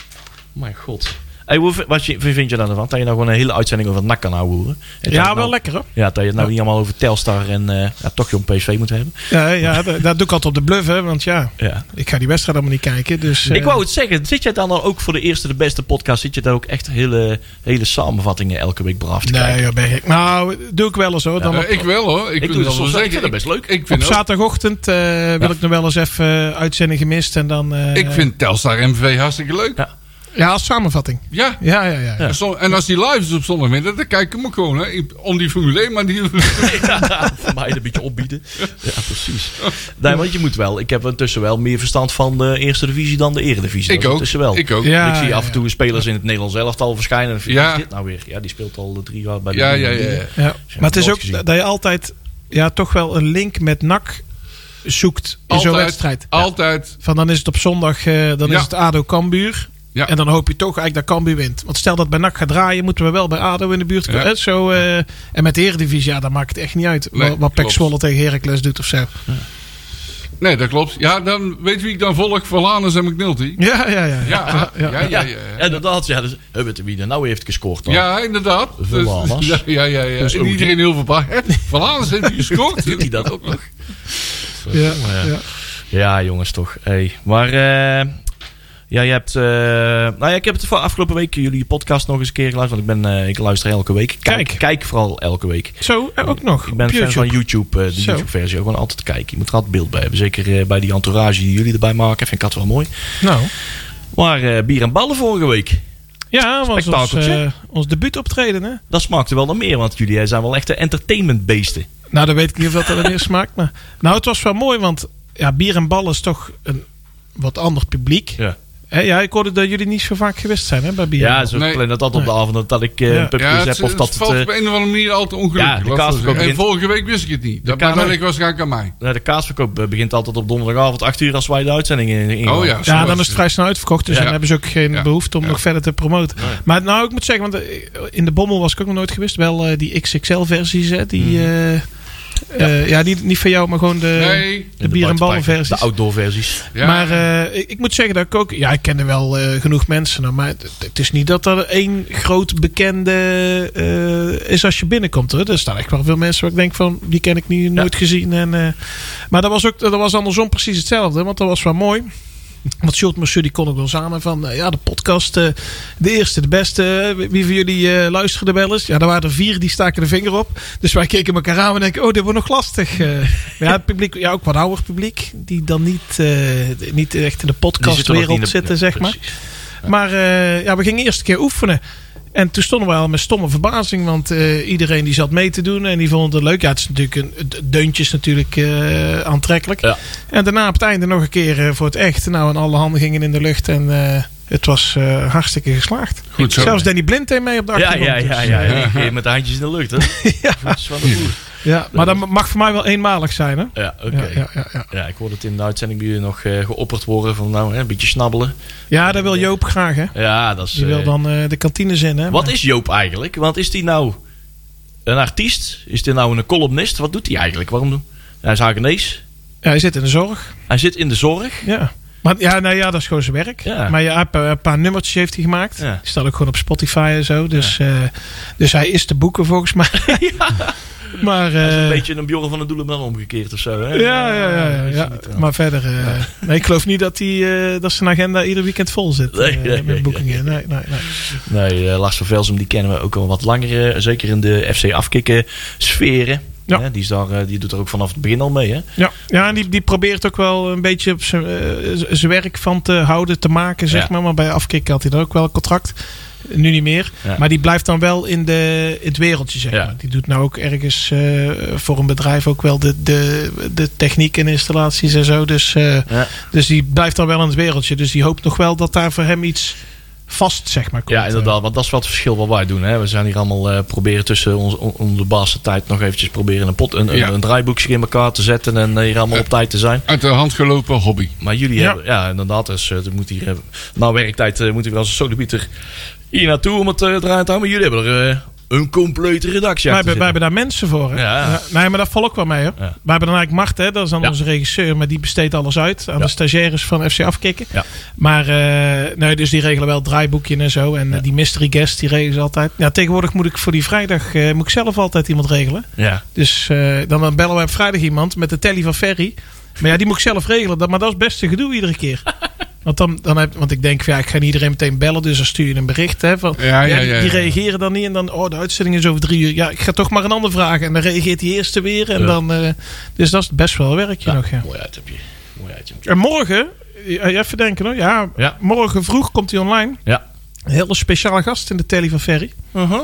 Mijn god. Hey, hoe, wat je, vind je dan ervan? Dat je nou gewoon een hele uitzending over het nak kan houden. Ja, het wel nou, lekker hoor. Ja, dat je het nou niet allemaal over Telstar en eh, ja, toch jong PSV moet hebben. Ja, ja dat, dat doe ik altijd op de bluff, hè. Want ja, Ja. ik ga die wedstrijd allemaal niet kijken. Dus, Ik eh, wou het zeggen, zit jij dan al ook voor de eerste, de beste podcast, zit je daar ook echt hele, hele samenvattingen elke week braaf te Nee, kijken? joh, ben ik. Nou, doe ik wel eens hoor. Dan Eh, op, ik wel, hoor. Ik, doe dat het wel zeker. Ik vind dat best leuk. Ik op vind, ook- zaterdagochtend eh, wil Ja. ik nog wel eens even eh, uitzending gemist. En dan, eh, ik vind Telstar MV hartstikke leuk. Ja. Als samenvatting. Ja. Ja, ja, ja. En als die live is op zondagmiddag, dan kijk ik hem ook gewoon. Hè. Om die Formule 1, maar die... Ja, voor mij een beetje opbieden. Ja, precies. Nee, want je moet wel. Ik heb intussen wel meer verstand van de eerste divisie dan de eredivisie. ik ook. intussen wel. Ik ook. Ja. ik zie af en toe spelers in het Nederlands elftal verschijnen. En Ja. dit nou weer? Ja, die speelt al de drie jaar bij de Ja, ja, ja. ja. Ja. Maar het is ook gezien. dat je altijd ja, toch wel een link met NAC zoekt in zo'n wedstrijd. Altijd. Van dan is het op zondag, eh, dan Ja. is het ADO Cambuur. Ja. En dan hoop je toch eigenlijk dat Cambuur wint. Want stel dat bij NAC gaat draaien, moeten we wel bij ADO in de buurt komen. Ja. Zo, eh, en met de Eredivisie, ja, dan maakt het echt niet uit. Nee, wat Pek. Zwolle tegen Heracles doet of zo. Nee, dat klopt. Ja, dan weet wie ik dan volg. Verlaners en McNulty. Ja, ja, ja. Ja, ja, ja. ja, Ja, ja, inderdaad. Ja, dus, we weten wie er nou heeft gescoord dan. Ja, inderdaad. Dus- Verlaners. ja, ja, ja. ja. Dus iedereen heel verbaasd. Verlaners heeft gescoord. Doet hij dat ook nog? Ja, Ja. ja. Ja, jongens, toch. Hey. Maar eh, ja, je hebt... eh, nou ja, ik heb het voor afgelopen week jullie podcast nog eens een keer geluisterd. Want ik, ben, eh, ik luister elke week. Kijk, Kijk. kijk vooral elke week. Zo, ook nog. Ik ben fan van YouTube. Eh, de. YouTube-versie. Ook gewoon altijd kijken. Je moet er altijd beeld bij hebben. Zeker eh, bij die entourage die jullie erbij maken. Vind ik dat wel mooi. Nou, Maar eh, bier en ballen vorige week. ja, was ons, eh ons debuutoptreden, hè? Dat smaakte wel naar meer. Want jullie eh, zijn wel echte entertainmentbeesten. Nou, dan weet ik niet of dat er meer smaakt. Maar, nou, het was wel mooi, want ja, bier en ballen is toch een wat ander publiek. Ja. Hè, ja, ik hoorde dat jullie niet zo vaak geweest zijn hè, bij bier Ja, zo Nee. dat altijd op de avond dat ik eh, Ja. een pubquiz Ja, het, heb. Of het dat het... valt eh, op een of andere manier altijd ongelukkig. Ja, de het. En vorige week wist ik het niet. Dat, maar ligt waarschijnlijk aan mij. De kaasverkoop eh, begint altijd op donderdagavond 8 uur als wij de uitzending in, in Oh ja, Ja, dan is het het. vrij snel uitverkocht. Dus Ja. dan hebben ze ook geen Ja. behoefte om Ja. nog verder te promoten. Nee. Maar nou, ik moet zeggen, want in de Bommel was ik ook nog nooit geweest. Wel eh, die XXL-versies, hè. Die, eh, eh, ja, niet, niet van jou, maar gewoon de, Nee. de bier- en ballenversies. De outdoor versies. Ja. Maar eh, ik, ik moet zeggen dat ik ook... Ja, ik kende wel eh, genoeg mensen. nou, maar het, het is niet dat er één groot bekende eh, is als je binnenkomt. Hoor. Er staan echt wel veel mensen waar ik denk van... Die ken ik niet, nooit gezien. En, eh, maar dat was, ook, dat was andersom precies hetzelfde. Want dat was wel mooi. Want Sjoerd Monsieur die kon ook wel samen van... eh, ja, de podcast, eh, de eerste, de beste. eh, Wie van jullie luisterde wel eens? Ja, er waren er vier die staken de vinger op. Dus wij keken elkaar aan en denken... Oh, dit wordt nog lastig. ja, het publiek, ja, ook wat ouder publiek. Die dan niet, niet echt in de zitten podcastwereld zitten, zeg maar. Maar ja, we gingen eerst een keer oefenen. En toen stonden we al met stomme verbazing. Want eh, iedereen die zat mee te doen. En die vond het leuk. Ja, het is natuurlijk een het deuntje is natuurlijk eh, aantrekkelijk. Ja. En daarna op het einde nog een keer eh, voor het echt. Nou, en alle handen gingen in de lucht. En het was hartstikke geslaagd. Goed zo. Zelfs Danny Blind deed mee op de Ja, achtergrond. ja, ja, dus, ja, ja. Eh, Met de handjes in de lucht, hè? ja. Dat is wel een boer. Ja, maar dat mag voor mij wel eenmalig zijn, hè? Ja, oké. Ja, ja, ja, ja. Ja, ik hoorde het in de uitzending bij jullie nog eh, geopperd worden van nou, hè, een beetje snabbelen. ja, dat wil Joop graag, hè? Ja, dat is... Die wil eh, dan eh, de kantines in, hè? wat Maar- is Joop eigenlijk? Want is die nou een artiest? Is die nou een columnist? Wat doet hij eigenlijk? Waarom doen? Hij is Hagenees. Ja, hij zit in de zorg. Hij zit in de zorg. Ja. Maar ja, nou ja, dat is gewoon zijn werk. Ja. Maar ja, hij een paar nummertjes heeft hij gemaakt. Ja. Die staan ook gewoon op Spotify en zo. Dus, eh, dus hij is te boeken volgens mij. Maar, Hij is eh, een beetje een Bjorn van de Doelen maar omgekeerd of zo. Hè? ja, ja, ja, ja. Maar verder, eh, nee, ik geloof niet dat, hij, eh, dat zijn agenda ieder weekend vol zit. Nee, met boekingen. Nee, nee, nee. Nee, Lars van Velsen die kennen we ook al wat langer. zeker in de FC afkikken sferen. Ja. Hè, die, is daar, die doet er ook vanaf het begin al mee. Hè? Ja, ja en die, die probeert ook wel een beetje op zijn werk van te houden, te maken, zeg Ja. maar. Maar bij afkikken had hij dan ook wel een contract. Nu niet meer. Ja. Maar die blijft dan wel in, de, in het wereldje, zeg Ja. maar. Die doet nou ook ergens eh, voor een bedrijf ook wel de, de, de techniek en installaties en zo. Dus, eh, Ja. dus die blijft dan wel in het wereldje. Dus die hoopt nog wel dat daar voor hem iets vast, zeg maar, komt. Ja, inderdaad. Want dat is wat het verschil wat wij doen. Hè. We zijn hier allemaal eh, proberen tussen ons, onze baas tijd nog eventjes proberen een, pot, een, een, Ja. een draaiboekje in elkaar te zetten. En eh, hier allemaal op tijd te zijn. Uit de hand gelopen hobby. Maar jullie Ja. hebben, ja inderdaad. Dus, eh, moet hier, eh, na werktijd uh, moet ik wel als een hier naartoe om het uh, draaien te houden. Maar jullie hebben er eh, een complete redactie Wij wij hebben daar mensen voor. Hè? Ja. Nee, maar dat valt ook wel mee. Hoor. Ja. Wij hebben dan eigenlijk Mart, hè? dat is dan Ja. onze regisseur, maar die besteedt alles uit aan de stagiaires van FC Afkikken. Ja. Maar eh, nee, dus die regelen wel het draaiboekje en zo. En eh, die mystery guest, die regelen ze altijd. Ja, tegenwoordig moet ik voor die vrijdag eh, moet ik zelf altijd iemand regelen. Ja. Dus eh, dan, bellen we op vrijdag iemand met de telly van Ferry. Maar ja, die moet ik zelf regelen. Dat, maar dat is het beste gedoe iedere keer. Want, dan, dan heb, want ik denk, ja, ik ga niet iedereen meteen bellen. Dus dan stuur je een bericht. Hè, van, Ja, ja, die, ja, die reageren dan niet. En dan, oh, de uitzending is over drie uur. Ja, ik ga toch maar een ander vragen. En dan reageert die eerste weer. En Ja. dan, eh, dus dat is best wel een werkje Ja, nog. Ja. Mooi uitje. Mooi uitje. En morgen, ja, even denken hoor. Ja, Ja. morgen vroeg komt hij online. Ja. Een hele speciale gast in de telly van Ferry. Uh-huh.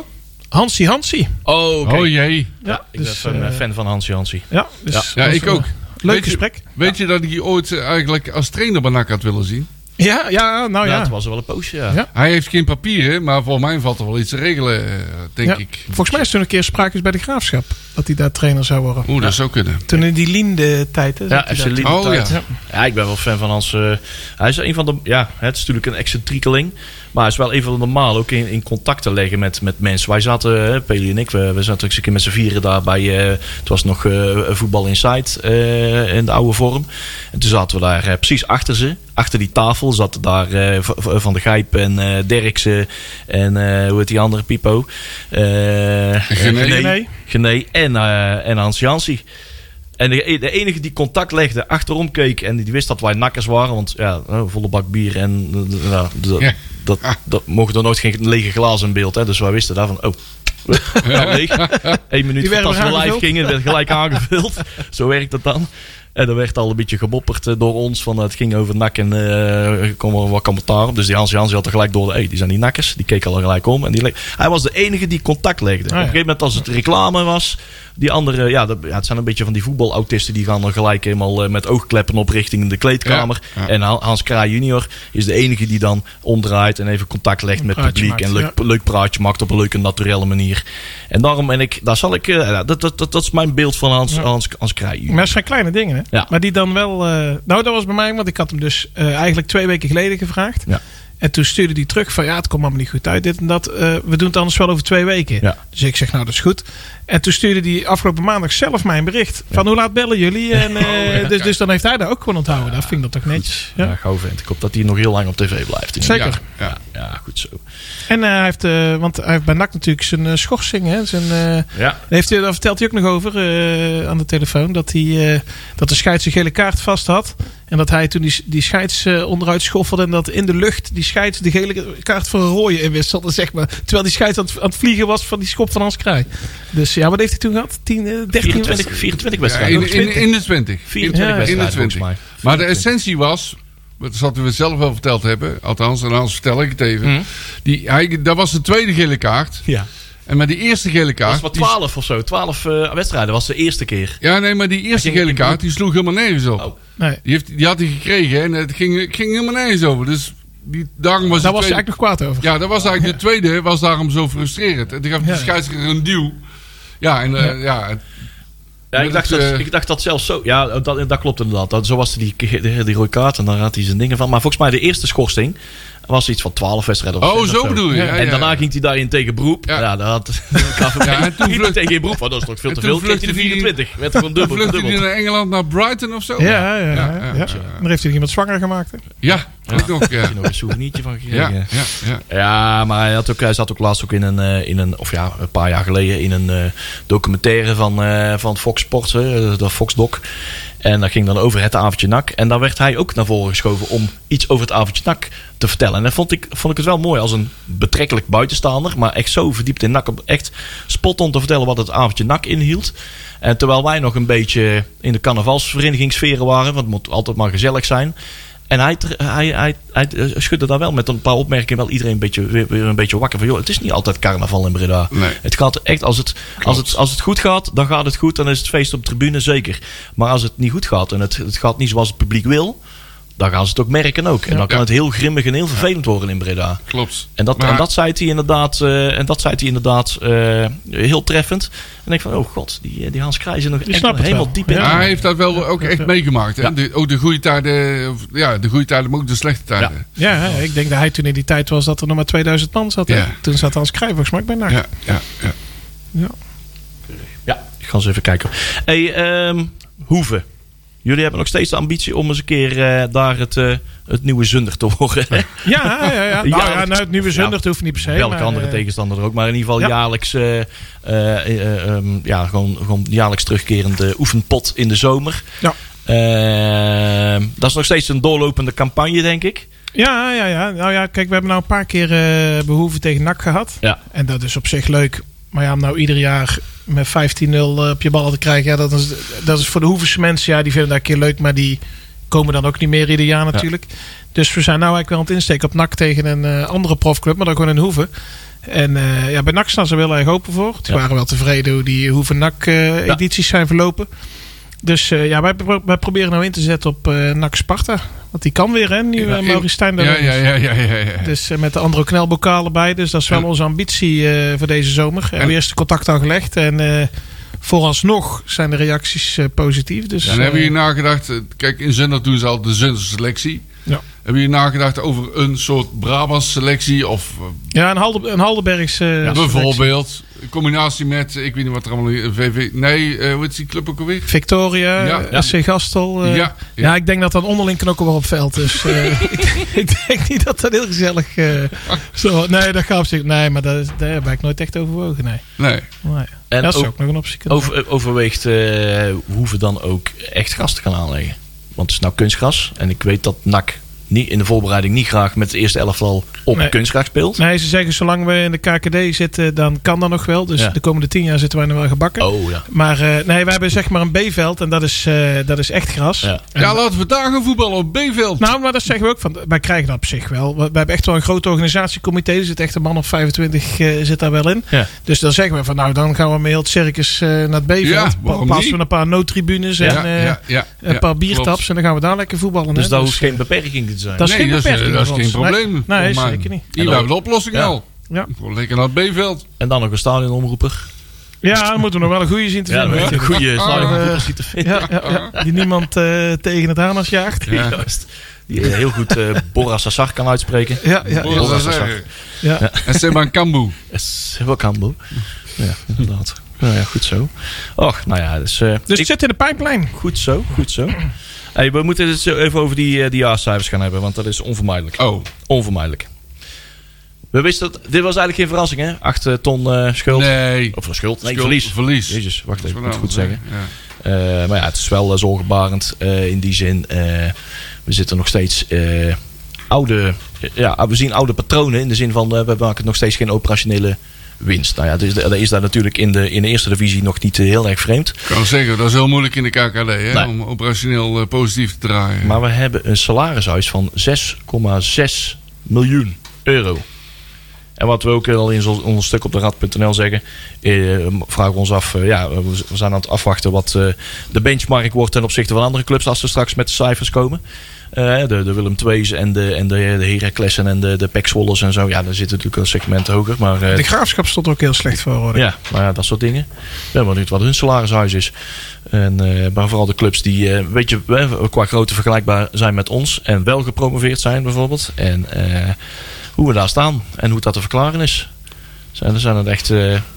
Hansie Hansie. Oh, oké. Oh jee. Ja, ik dus, ben eh, een fan van Hansie Hansie. Ja, dus Ja, ik ook. eh, Leuk Weet je- gesprek. Weet je dat ik je ooit eh, eigenlijk als trainer bij NAC had willen zien? Ja, ja, nou Ja, ja. het was er wel een poosje, ja. Ja. Hij heeft geen papieren, maar volgens mij valt er wel iets te regelen, eh, denk Ja. ik. Volgens mij is toen een keer sprake bij de graafschap. Dat hij daar trainer zou worden. Oeh, dat zou kunnen. Toen in die Linde tijd. hè, Ja, FC. Linde Oh, tijd. ja. Ja. ik ben wel fan van Hans. eh, hij is een van de. Ja, het is natuurlijk een excentriekeling. Maar hij is wel een van de normaal ook in, in contact te leggen met, met mensen. Wij zaten, eh, Peli en ik, we, we zaten ook eens een keer met z'n vieren daar bij. eh, het was nog eh, voetbal inside eh, in de oude vorm. En toen zaten we daar precies achter ze. Achter die tafel zaten daar eh, Van de Gijp en Derksen. En eh, hoe heet die andere Pipo? Gené. Gené. En, en Hans Jansie. En de, de enige die contact legde, achterom keek en die wist dat wij nakkers waren. Want ja, eh, volle bak bier en nou, dat, Ja. dat, dat mogen er nooit geen lege glazen in beeld. Hè, dus wij wisten daarvan, oh, ja. leeg. Eén minuut voordat we live gingen, werd gelijk aangevuld. Zo werkt dat dan. En er werd al een beetje gemopperd eh, door ons. Van, eh, het ging over nak en eh, er kwam er wat commentaar. Dus die Hans Jans had er gelijk door. Hey, die zijn die nakkers. Die keek al gelijk om. En die hij was de enige die contact legde. Op een ja. gegeven moment als het reclame was. Die andere, ja, dat, ja, het zijn een beetje van die voetbalautisten. Die gaan dan gelijk helemaal eh, met oogkleppen op richting de kleedkamer. Ja, ja. En Han- Hans Kraai junior is de enige die dan omdraait. En even contact legt met het publiek. maakt, en leuk, leuk praatje maakt op een leuke naturelle manier. En daarom ben ik, daar zal ik, eh, dat, dat, dat, dat is mijn beeld van Hans. Hans, Hans Kraai junior. Maar het zijn kleine dingen, hè? Ja. Maar die dan wel... eh, nou, dat was bij mij, want ik had hem dus eigenlijk twee weken geleden gevraagd. Ja. En toen stuurde hij terug van... Ja, het komt allemaal niet goed uit, dit en dat. We doen het anders wel over twee weken. Ja. Dus ik zeg, nou, dat is goed. En toen stuurde hij afgelopen maandag zelf mij een bericht. Van, hoe laat bellen jullie? En, eh, ja, dus, dus dan heeft hij dat ook gewoon onthouden. Dat vind ik dat toch netjes. Ja, Ja. gauw vent. Ik hoop dat hij nog heel lang op tv blijft. Zeker. Ja, ja. Goed zo. En eh, hij heeft, eh, want hij heeft bij NAC natuurlijk zijn schorsing. Hè? Zijn, Ja. heeft daar vertelt hij ook nog over aan de telefoon. Dat, hij, dat de scheids een gele kaart vast had. En dat hij toen die, die scheids onderuit schoffelde. En dat in de lucht die scheids de gele kaart voor een rode inwisselde. Zeg maar. Terwijl die scheids aan het, aan het vliegen was van die schop van Hans Krij. Dus ja, wat heeft hij toen gehad? 10, eh, 13 24, 24 Ja, wedstrijden. in, in, in de 20. 24 Ja, wedstrijden in de volgens 20. mij. Maar de 24. essentie was, dat zouden we zelf wel verteld hebben, althans, en anders vertel ik het even. Mhm. Die, hij, dat was de tweede gele kaart. Ja. En met die eerste gele Dat kaart. was wat die- 12 of zo. 12 eh, wedstrijden was de eerste keer. ja, nee, maar die eerste gele kaart die sloeg helemaal nergens op. Oh. Nee, Die, heeft, die had hij gekregen en het ging, ging helemaal nergens over. Dus die, daarom was daar was hij eigenlijk nog kwaad over. Ja, dat was eigenlijk de tweede, was daarom zo frustrerend. En toen gaf de Ja. scheidsrechter een duw. Ja, en eh, ja. ik, dacht dat, eh, ik dacht dat zelfs zo. Ja, dat, dat klopt inderdaad. Dat, zo was die, die, die rode kaart en daar had hij zijn dingen van. Maar volgens mij de eerste schorsing was iets van 12 wedstrijden. of Oh, zo bedoel je. Ja, en ja, daarna ja. ging hij daarin tegen beroep. Ja. Ja, dat had. Ja, en toen Ging hij vlucht- tegen beroep. Want dat is toch veel en te veel. Kreeg hij de vluchtte hij- 24. Werd gewoon Toen dubbel. vluchtte hij naar Engeland, naar Brighton of zo? Ja, ja, ja. Ja, ja, ja, ja. Dan heeft hij iemand zwanger gemaakt. Hè? Ja, ook nog. Ja, Heb je nog een souvenirtje van gekregen? ja, ja. ja. Ja, maar hij, had ook, hij zat ook laatst ook in een, eh, in een of ja, een paar jaar geleden in een eh, documentaire van, eh, van Fox Sports, hè, de Fox Doc. En dat ging dan over het avondje nak. En daar werd hij ook naar voren geschoven om iets over het avondje nak te vertellen. En dat vond ik, vond ik het wel mooi als een betrekkelijk buitenstaander. Maar echt zo verdiept in nak. om Echt spot on te vertellen wat het avondje nak inhield. En terwijl wij nog een beetje in de carnavalsverenigingssferen waren. Want het moet altijd maar gezellig zijn. En hij, hij, hij, hij eh, schudde daar wel met een paar opmerkingen wel iedereen een beetje, weer, weer een beetje wakker van. Joh, het is niet altijd carnaval in Breda. Nee. Het gaat echt, als het, als, het, als het goed gaat, dan gaat het goed. Dan is het feest op de tribune, zeker. Maar als het niet goed gaat en het, het gaat niet zoals het publiek wil, dan gaan ze het ook merken ook. En dan kan het heel grimmig en heel vervelend worden in Breda. Klopt. En dat, Maar- en dat zei hij inderdaad, eh, en dat zei hij inderdaad eh, heel treffend. En ik van, oh god, die, die Hans Krijs is nog echt helemaal wel. diep in. Ja, hij heeft dat wel ook echt meegemaakt. Hè? Ja. De, ook de goede tijden, of, ja, de goede tijden, maar ook de slechte tijden. Ja, ik denk dat hij toen in die tijd was dat er nog maar 2000 man zat. Toen zat Hans Cruijff volgens mij ook bij NAC. Ja, ja, ja. Ja. Ja, ik ga eens even kijken. Hey, ehm, Hoeven. Jullie hebben nog steeds de ambitie om eens een keer eh, daar het, eh, het nieuwe zunder te worden. hè? Ja, ja, ja. Nou, Ja, ja, nou, het nieuwe zondag ja, hoeft niet per se. Welke maar, andere eh, tegenstander er ook. Maar in ieder geval ja. jaarlijks, ehm, ja, gewoon, gewoon jaarlijks terugkerende oefenpot in de zomer. Ja. Ehm, dat is nog steeds een doorlopende campagne, denk ik. Ja, ja, ja. Nou ja, kijk, we hebben nou een paar keer eh behoeven tegen NAC gehad. Ja. En dat is op zich leuk. Maar ja, om nou ieder jaar met 15-0 op je ballen te krijgen. Ja, dat is, dat is voor de Hoevense mensen. Ja, die vinden dat een keer leuk. Maar die komen dan ook niet meer ieder jaar natuurlijk. Dus we zijn nou eigenlijk wel aan het insteken op NAC tegen een eh, andere profclub. Maar dan gewoon in Hoeven. En eh, ja, bij NAC staan ze wel erg open voor. Die Ja. waren wel tevreden hoe die Hoeven-NAC-edities zijn verlopen. Dus eh, ja, wij, pro- wij proberen nou in te zetten op eh NAC Sparta. Want die kan weer, hè? Nu Ja, uh, Maurice Stijn daar Ja, ja, ja, ja, ja, ja. Dus eh, met de andere knelbokalen bij. Dus dat is wel onze ambitie voor deze zomer. We hebben eerst contact al gelegd. En vooralsnog zijn de reacties positief. Dus, en hebben jullie nagedacht, kijk in Zundert doen ze al de Zundert selectie. Ja. Hebben jullie nagedacht over een soort Brabants selectie of eh, ja, een, Halde, een Haldenbergse eh, selectie. bijvoorbeeld in combinatie met, ik weet niet wat er allemaal, VV, nee, eh, hoe is die club ook alweer? Victoria, Ja. ja. SC Gastel. eh, Ja, ja. ja. ik denk dat dat onderling knokken wel op veld. Dus eh, ik, ik denk niet dat dat heel gezellig eh, zo. Nee, dat gaat op zich. Nee, maar dat, is- daar heb ik nooit echt overwogen. Nee. Nee. nee. En dat is ook- nog een optie. kunnen Over, overweegt eh hoeven dan ook echt gras te gaan aanleggen. Want het is nou kunstgras. En ik weet dat NAC niet, in de voorbereiding niet graag met het eerste elftal op Nee. kunstgras speelt. Nee, ze zeggen zolang we in de KKD zitten, dan kan dat nog wel. Dus Ja. de komende tien jaar zitten wij nog wel gebakken. Oh ja. Maar eh, nee, we hebben zeg maar een B-veld en dat is, eh, dat is echt gras. Ja. En- Ja, laten we daar gaan voetballen op B-veld. Nou, maar dat zeggen we ook. Van, wij krijgen dat op zich wel. We, we hebben echt wel een groot organisatiecomité. Er zit echt een man of 25 eh, zit daar wel in. Ja. Dus dan zeggen we van nou, dan gaan we met heel het circus eh, naar het B-veld. Ja, niet? we een paar noodtribunes en ja, eh, ja, ja, een paar biertaps. klopt. En dan gaan we daar lekker voetballen. Dus hè. daar Dus, hoeft geen beperking te zijn. dat is nee, geen dat is, dat geen probleem. Nee, nee, zeker niet. Hier En hebben de oplossing Ja. al. Ja. Lekker naar het B-veld. En dan nog een stadionomroeper. Ja, dan moeten we nog wel een goede zien te Ja, vinden. natuurlijk. een goede stadionomroeper ziet te vinden. ja, ja, ja. Die niemand eh, tegen het harnas jaagt. Ja. Juist. Die eh, heel goed eh Bora Sassar kan uitspreken. Ja, ja, Hoor ja. ja. En Seban Kambu. Is wel kambo. Ja, inderdaad. Nou ja, goed zo. Och, nou ja, dus... eh, Dus ik- zit in de pijplijn. Goed zo, goed zo. Hey, we moeten het even over die, eh, die jaarcijfers gaan hebben, want dat is onvermijdelijk. Oh, Onvermijdelijk. We wisten dat... Dit was eigenlijk geen verrassing, hè? 8 ton eh, schuld. nee. Of eh, schuld? Nee, Schuld- verlies. Verlies. Jezus, wacht even, ik moet het goed zeggen. Ja. Eh, maar ja, het is wel eh, zorgbarend eh, in die zin. eh, we zitten nog steeds eh, oude... Ja, we zien oude patronen in de zin van... eh, we maken nog steeds geen operationele winst. Nou ja, dat is, dat is daar natuurlijk in de, in de eerste divisie nog niet heel erg vreemd. Ik kan zeggen, dat is heel moeilijk in de KKD hè, om operationeel eh, positief te draaien. Maar we hebben een salarishuis van 6,6 miljoen euro. En wat we ook al in ons stuk op de rad.nl zeggen, eh, vragen we ons af, eh, ja, we we zijn aan het afwachten wat eh, de benchmark wordt ten opzichte van andere clubs als ze straks met de cijfers komen. Eh, de, de Willem II's en de, en de, Heraclessen en de, de Pek en zo. Ja, daar zit natuurlijk een segment hoger. Maar, eh, De graafschap stond er ook heel slecht voor. Hoor. ja, maar ja, dat soort dingen. Ik ben benieuwd wat hun salarishuis is. En, eh, maar vooral de clubs die, weet je, qua grootte vergelijkbaar zijn met ons. En wel gepromoveerd zijn bijvoorbeeld. En hoe we daar staan. En hoe dat te verklaren is. Zijn, er zijn het echt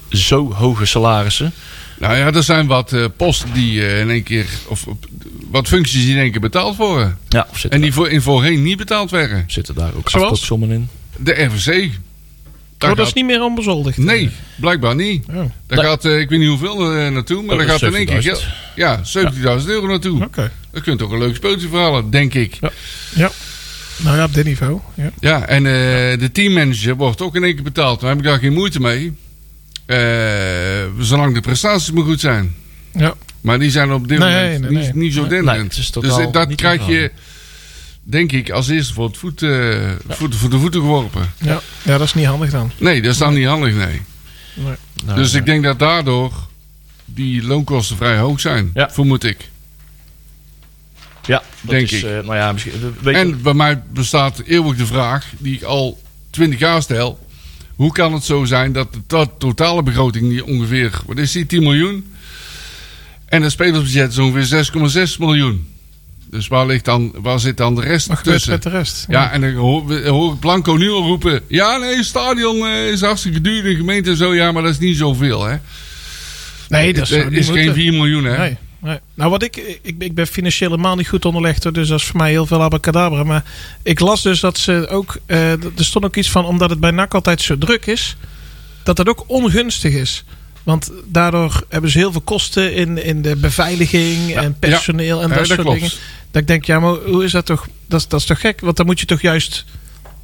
zo hoge salarissen. Nou ja, er zijn wat eh, posten die eh, in één keer, of op- wat functies die in één keer betaald worden. Ja, of zitten, En die voor, in voorheen niet betaald werden. zitten daar ook afkoopsommen in? De RVC. Daar Oh, dat is niet meer onbezoldigd. Nee, blijkbaar niet. Oh, Daar gaat, eh, ik weet niet hoeveel eh, naartoe, maar Oh, daar gaat in één keer 70.000. geld. Ja, 70.000 euro naartoe. Oké. Dat kunt toch een leuk speeltje verhalen, denk ik. Ja. Nou ja, op dit niveau. Ja. Ja, en eh, de teammanager wordt ook in één keer betaald. Daar heb ik daar geen moeite mee. Eh, zolang de prestaties maar goed zijn. Ja. Maar die zijn op dit Nee, moment nee, niet, nee. niet zo Nee, denderend. dus dat krijg je, denk ik, als eerste voor, het voet, eh, voet, voor de voeten geworpen. Ja. ja, dat is niet handig dan. Nee, dat is dan niet handig, nee. Nee. Dus ik denk dat daardoor die loonkosten vrij hoog zijn. Ja. Vermoed ik. Ja, dat denk is, ik. eh, nou ja, misschien, En bij mij bestaat eeuwig de vraag, die ik al twintig jaar stel. Hoe kan het zo zijn dat de to- totale begroting die ongeveer, wat is die, 10 miljoen? En het spelersbudget is ongeveer 6,6 miljoen. Dus waar, ligt dan, waar zit dan de rest gebeurt tussen? met de rest? Ja, en dan hoor, ik Blanco nu al roepen... Ja, nee, het stadion eh, is hartstikke duur, de gemeente en zo. Ja, maar dat is niet zoveel, hè? Nee, dat Het eh, niet is geen moeten. 4 miljoen, hè? Nee, nee. Nou, wat ik, ik, ik ben financieel helemaal niet goed onderlegd, dus dat is voor mij heel veel abacadabra. Maar ik las dus dat ze ook, eh, er stond ook iets van, omdat het bij NAC altijd zo druk is, dat dat ook ongunstig is. Want daardoor hebben ze heel veel kosten in, in de beveiliging en personeel en Ja, dat dat soort klopt. dingen. Dat ik denk, ja, maar hoe is dat toch? Dat, dat is toch gek? Want dan moet je toch juist,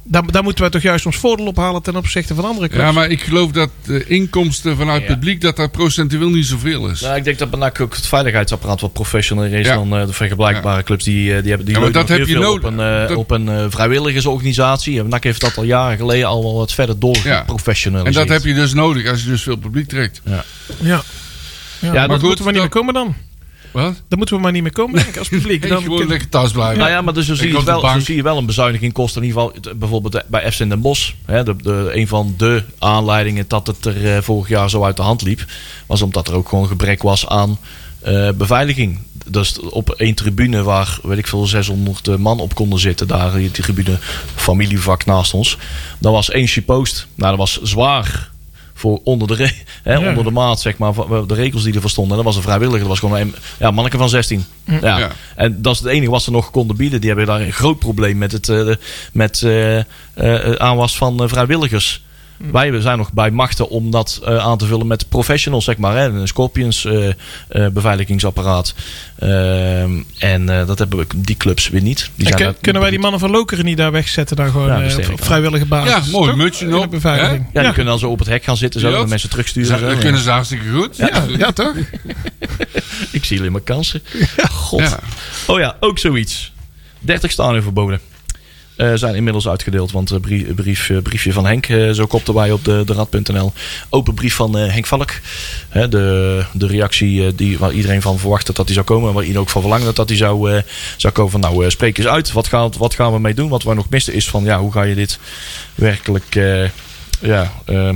daar, daar moeten wij toch juist ons voordeel ophalen ten opzichte van andere clubs. Ja, maar ik geloof dat de inkomsten vanuit Ja. publiek... dat dat procentueel niet zoveel is. Nou, ik denk dat NAC ook het veiligheidsapparaat wat professioneler is Ja. dan eh, de vergelijkbare clubs. Die, eh, die hebben die Ja, maar dat heb heel je veel nodig. op een, eh, Dat- op een vrijwilligersorganisatie. NAC heeft dat al jaren geleden al wel wat verder door Ja. geprofessionaliseerd. En dat heb je dus nodig als je dus veel publiek trekt. ja. Ja, maar maar goed, goed, wanneer dat- komen dan? Wat? Dan moeten we maar niet meer komen, denk ik, als publiek. Dan gewoon lekker thuis blijven. Nou ja, maar dus zo, zie je, wel, zo zie je wel een bezuiniging kost in ieder geval. Bijvoorbeeld bij FC Den Bosch. Hè, de, de, een van de aanleidingen dat het er eh, vorig jaar zo uit de hand liep. Was omdat er ook gewoon gebrek was aan eh, beveiliging. Dus op één tribune waar, weet ik veel, 600 man op konden zitten. Daar, die tribune, familievak naast ons. Dat was één post. Nou, dat was zwaar voor onder de, re- hè, Ja. onder de maat, zeg maar, van de regels die ervoor stonden. En dat was een vrijwilliger, dat was gewoon een ja, manneke van 16. Ja. Ja. En dat is het enige wat ze nog konden bieden. Die hebben daar een groot probleem met het eh, met, eh, eh, aanwas van eh, vrijwilligers. Wij zijn nog bij machten om dat eh, aan te vullen met professionals, zeg maar. Hè? Een Scorpions eh, eh, beveiligingsapparaat. Ehm, en eh, dat hebben we, die clubs weer niet. Die kun- daar- kunnen wij die mannen van Lokeren niet daar wegzetten? Dan gewoon Ja, eh, op, vrijwillige basis. Ja, mooi, mutsje de op, beveiliging. Ja, die kunnen dan zo op het hek gaan zitten. Zo, en mensen terugsturen. Dat kunnen ze hartstikke goed. Ja, ja, toch? Ik zie alleen maar kansen. God. Ja. Oh ja, ook zoiets. 30 staan verboden. Eh, zijn inmiddels uitgedeeld, want een brief, eh, briefje van Henk, zo kopte wij op de, de rad.nl. Open brief van Henk Valk. De, de reactie die, waar iedereen van verwachtte dat hij zou komen. En waar iedereen ook van verlangde dat hij zou, zou komen. Van nou, spreek eens uit. Wat gaan, wat gaan we mee doen? Wat wij nog missen is van ja, hoe ga je dit werkelijk... ja, eh,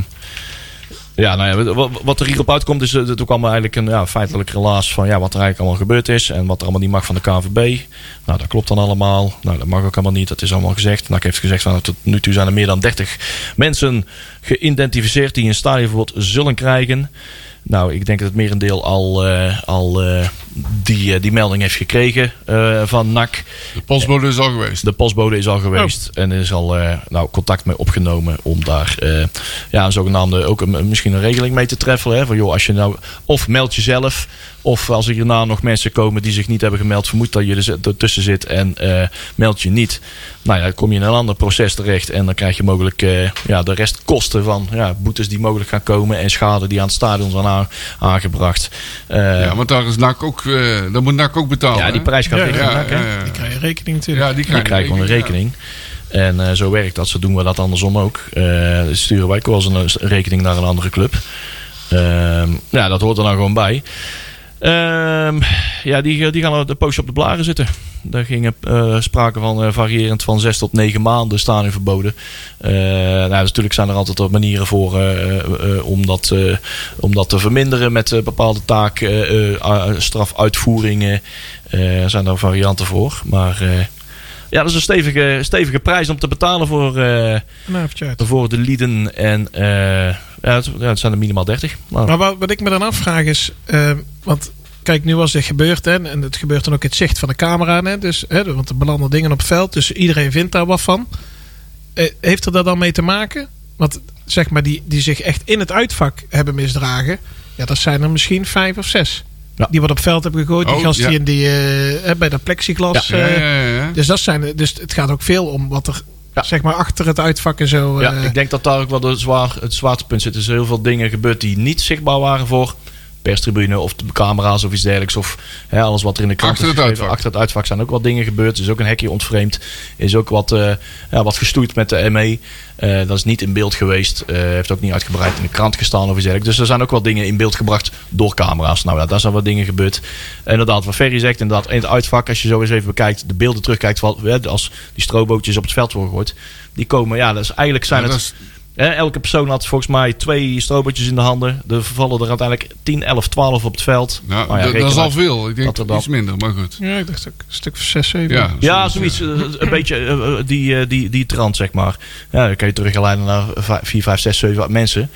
ja, nou ja, wat- er hierop uitkomt is, eh, toen kwam eigenlijk een ja, feitelijk relaas van ja, wat er eigenlijk allemaal gebeurd is en wat er allemaal niet mag van de KVB. Nou, dat klopt dan allemaal. Nou, dat mag ook allemaal niet, dat is allemaal gezegd. Nou, ik heb gezegd van tot nu toe zijn er meer dan 30 mensen geïdentificeerd die een stadionverbod zullen krijgen. Nou, ik denk dat het merendeel al, eh, al eh, die, eh, die melding heeft gekregen eh, van NAC. De postbode is al geweest. De postbode is al geweest en er is al eh, nou, contact mee opgenomen om daar ja, een zogenaamde ook een, misschien een regeling mee te treffen. Hè? Van joh, als je nou of meld jezelf, of als er hierna nog mensen komen die zich niet hebben gemeld, vermoed dat je er ertussen zit en eh, meld je niet. Nou ja, dan kom je in een ander proces terecht en dan krijg je mogelijk eh, ja, de rest kosten van ja, boetes die mogelijk gaan komen en schade die aan het stadion zijn aan- aangebracht. Ja, want daar is NAC ook, eh daar moet NAC ook betalen. ja, die prijs gaat Ja, richting ja, NAC, hè? ja, ja. Die krijg je rekening natuurlijk. Ja, die Die krijgen krijgen gewoon een rekening. En eh, zo werkt dat. Zo doen we dat andersom ook. Eh, sturen wij ook wel eens een, rekening naar een andere club. Ehm, ja, dat hoort er dan gewoon bij. Ehm, ja, die, die gaan op de poosje op de blaren zitten. Daar gingen eh, sprake van eh, variërend van zes tot negen maanden stadion verboden. Eh, nou, dus natuurlijk zijn er altijd wat manieren voor om, dat, om dat te verminderen met bepaalde taak, strafuitvoeringen. Zijn daar varianten voor. Maar ja, dat is een stevige, stevige prijs om te betalen voor, voor de lieden. En ja, het, ja, het zijn er minimaal 30. Nou, Maar wat, wat ik me dan afvraag is, want kijk, nu was dit gebeurd hè, en het gebeurt dan ook in het zicht van de camera, hè, dus, hè, want er belanden dingen op het veld, dus iedereen vindt daar wat van. Eh, heeft er dat dan mee te maken? Want zeg maar, die, die zich echt in het uitvak hebben misdragen, ja, dat zijn er misschien vijf of zes. Ja. Die wat op veld hebben gegooid, die Oh, gast ja. die in die, eh, hè, bij dat plexiglas. Ja, eh, ja, ja, ja. Dus, dat zijn, er- dus het gaat ook veel om wat er Ja. zeg maar achter het uitvak en zo. ja, ik denk dat daar ook wel de zwaar, het zwaartepunt zit. Er zijn heel veel dingen gebeurd die niet zichtbaar waren voor perstribune of de camera's of iets dergelijks. Of hè, alles wat er in de krant Achter is het geschreven. uitvak. Achter het uitvak zijn ook wat dingen gebeurd. Er is ook een hekje ontvreemd. Er is ook wat, eh, ja, wat gestoeid met de ME. Eh, dat is niet in beeld geweest. Eh, heeft ook niet uitgebreid in de krant gestaan of iets dergelijks. Dus er zijn ook wel dingen in beeld gebracht door camera's. Nou ja, daar zijn wat dingen gebeurd. En inderdaad, wat Ferry zegt, inderdaad, in het uitvak, als je zo eens even bekijkt, de beelden terugkijkt, als die strobootjes op het veld worden gegooid, die komen, ja, dat is, eigenlijk zijn Ja, het... is- elke persoon had volgens mij twee strobootjes in de handen. Er vallen er uiteindelijk 10, 11, 12 op het veld. nou, Nou ja, dat- is al veel. Ik denk dat er dan- iets minder, maar goed. ja, ik dacht ook een stuk of zes, zeven. Ja, Ja, zoiets. eh, Een beetje eh, eh, die, eh, die, die trant, zeg maar. Ja, dan kan je teruggeleiden naar 4, 5, 6, 7 mensen.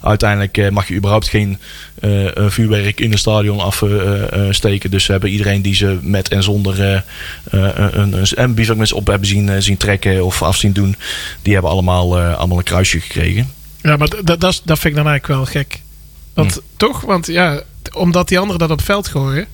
Uiteindelijk eh, mag je überhaupt geen vuurwerk in het stadion afsteken. dus ze hebben iedereen die ze met en zonder eh, eh, een, een, bivakmuts op hebben zien, eh, zien trekken of af zien doen. Die hebben allemaal, eh, allemaal een kruisje gekregen. Ja, maar dat, dat, dat vind ik dan eigenlijk wel gek. Want toch, want ja, omdat die anderen dat op het veld gooien,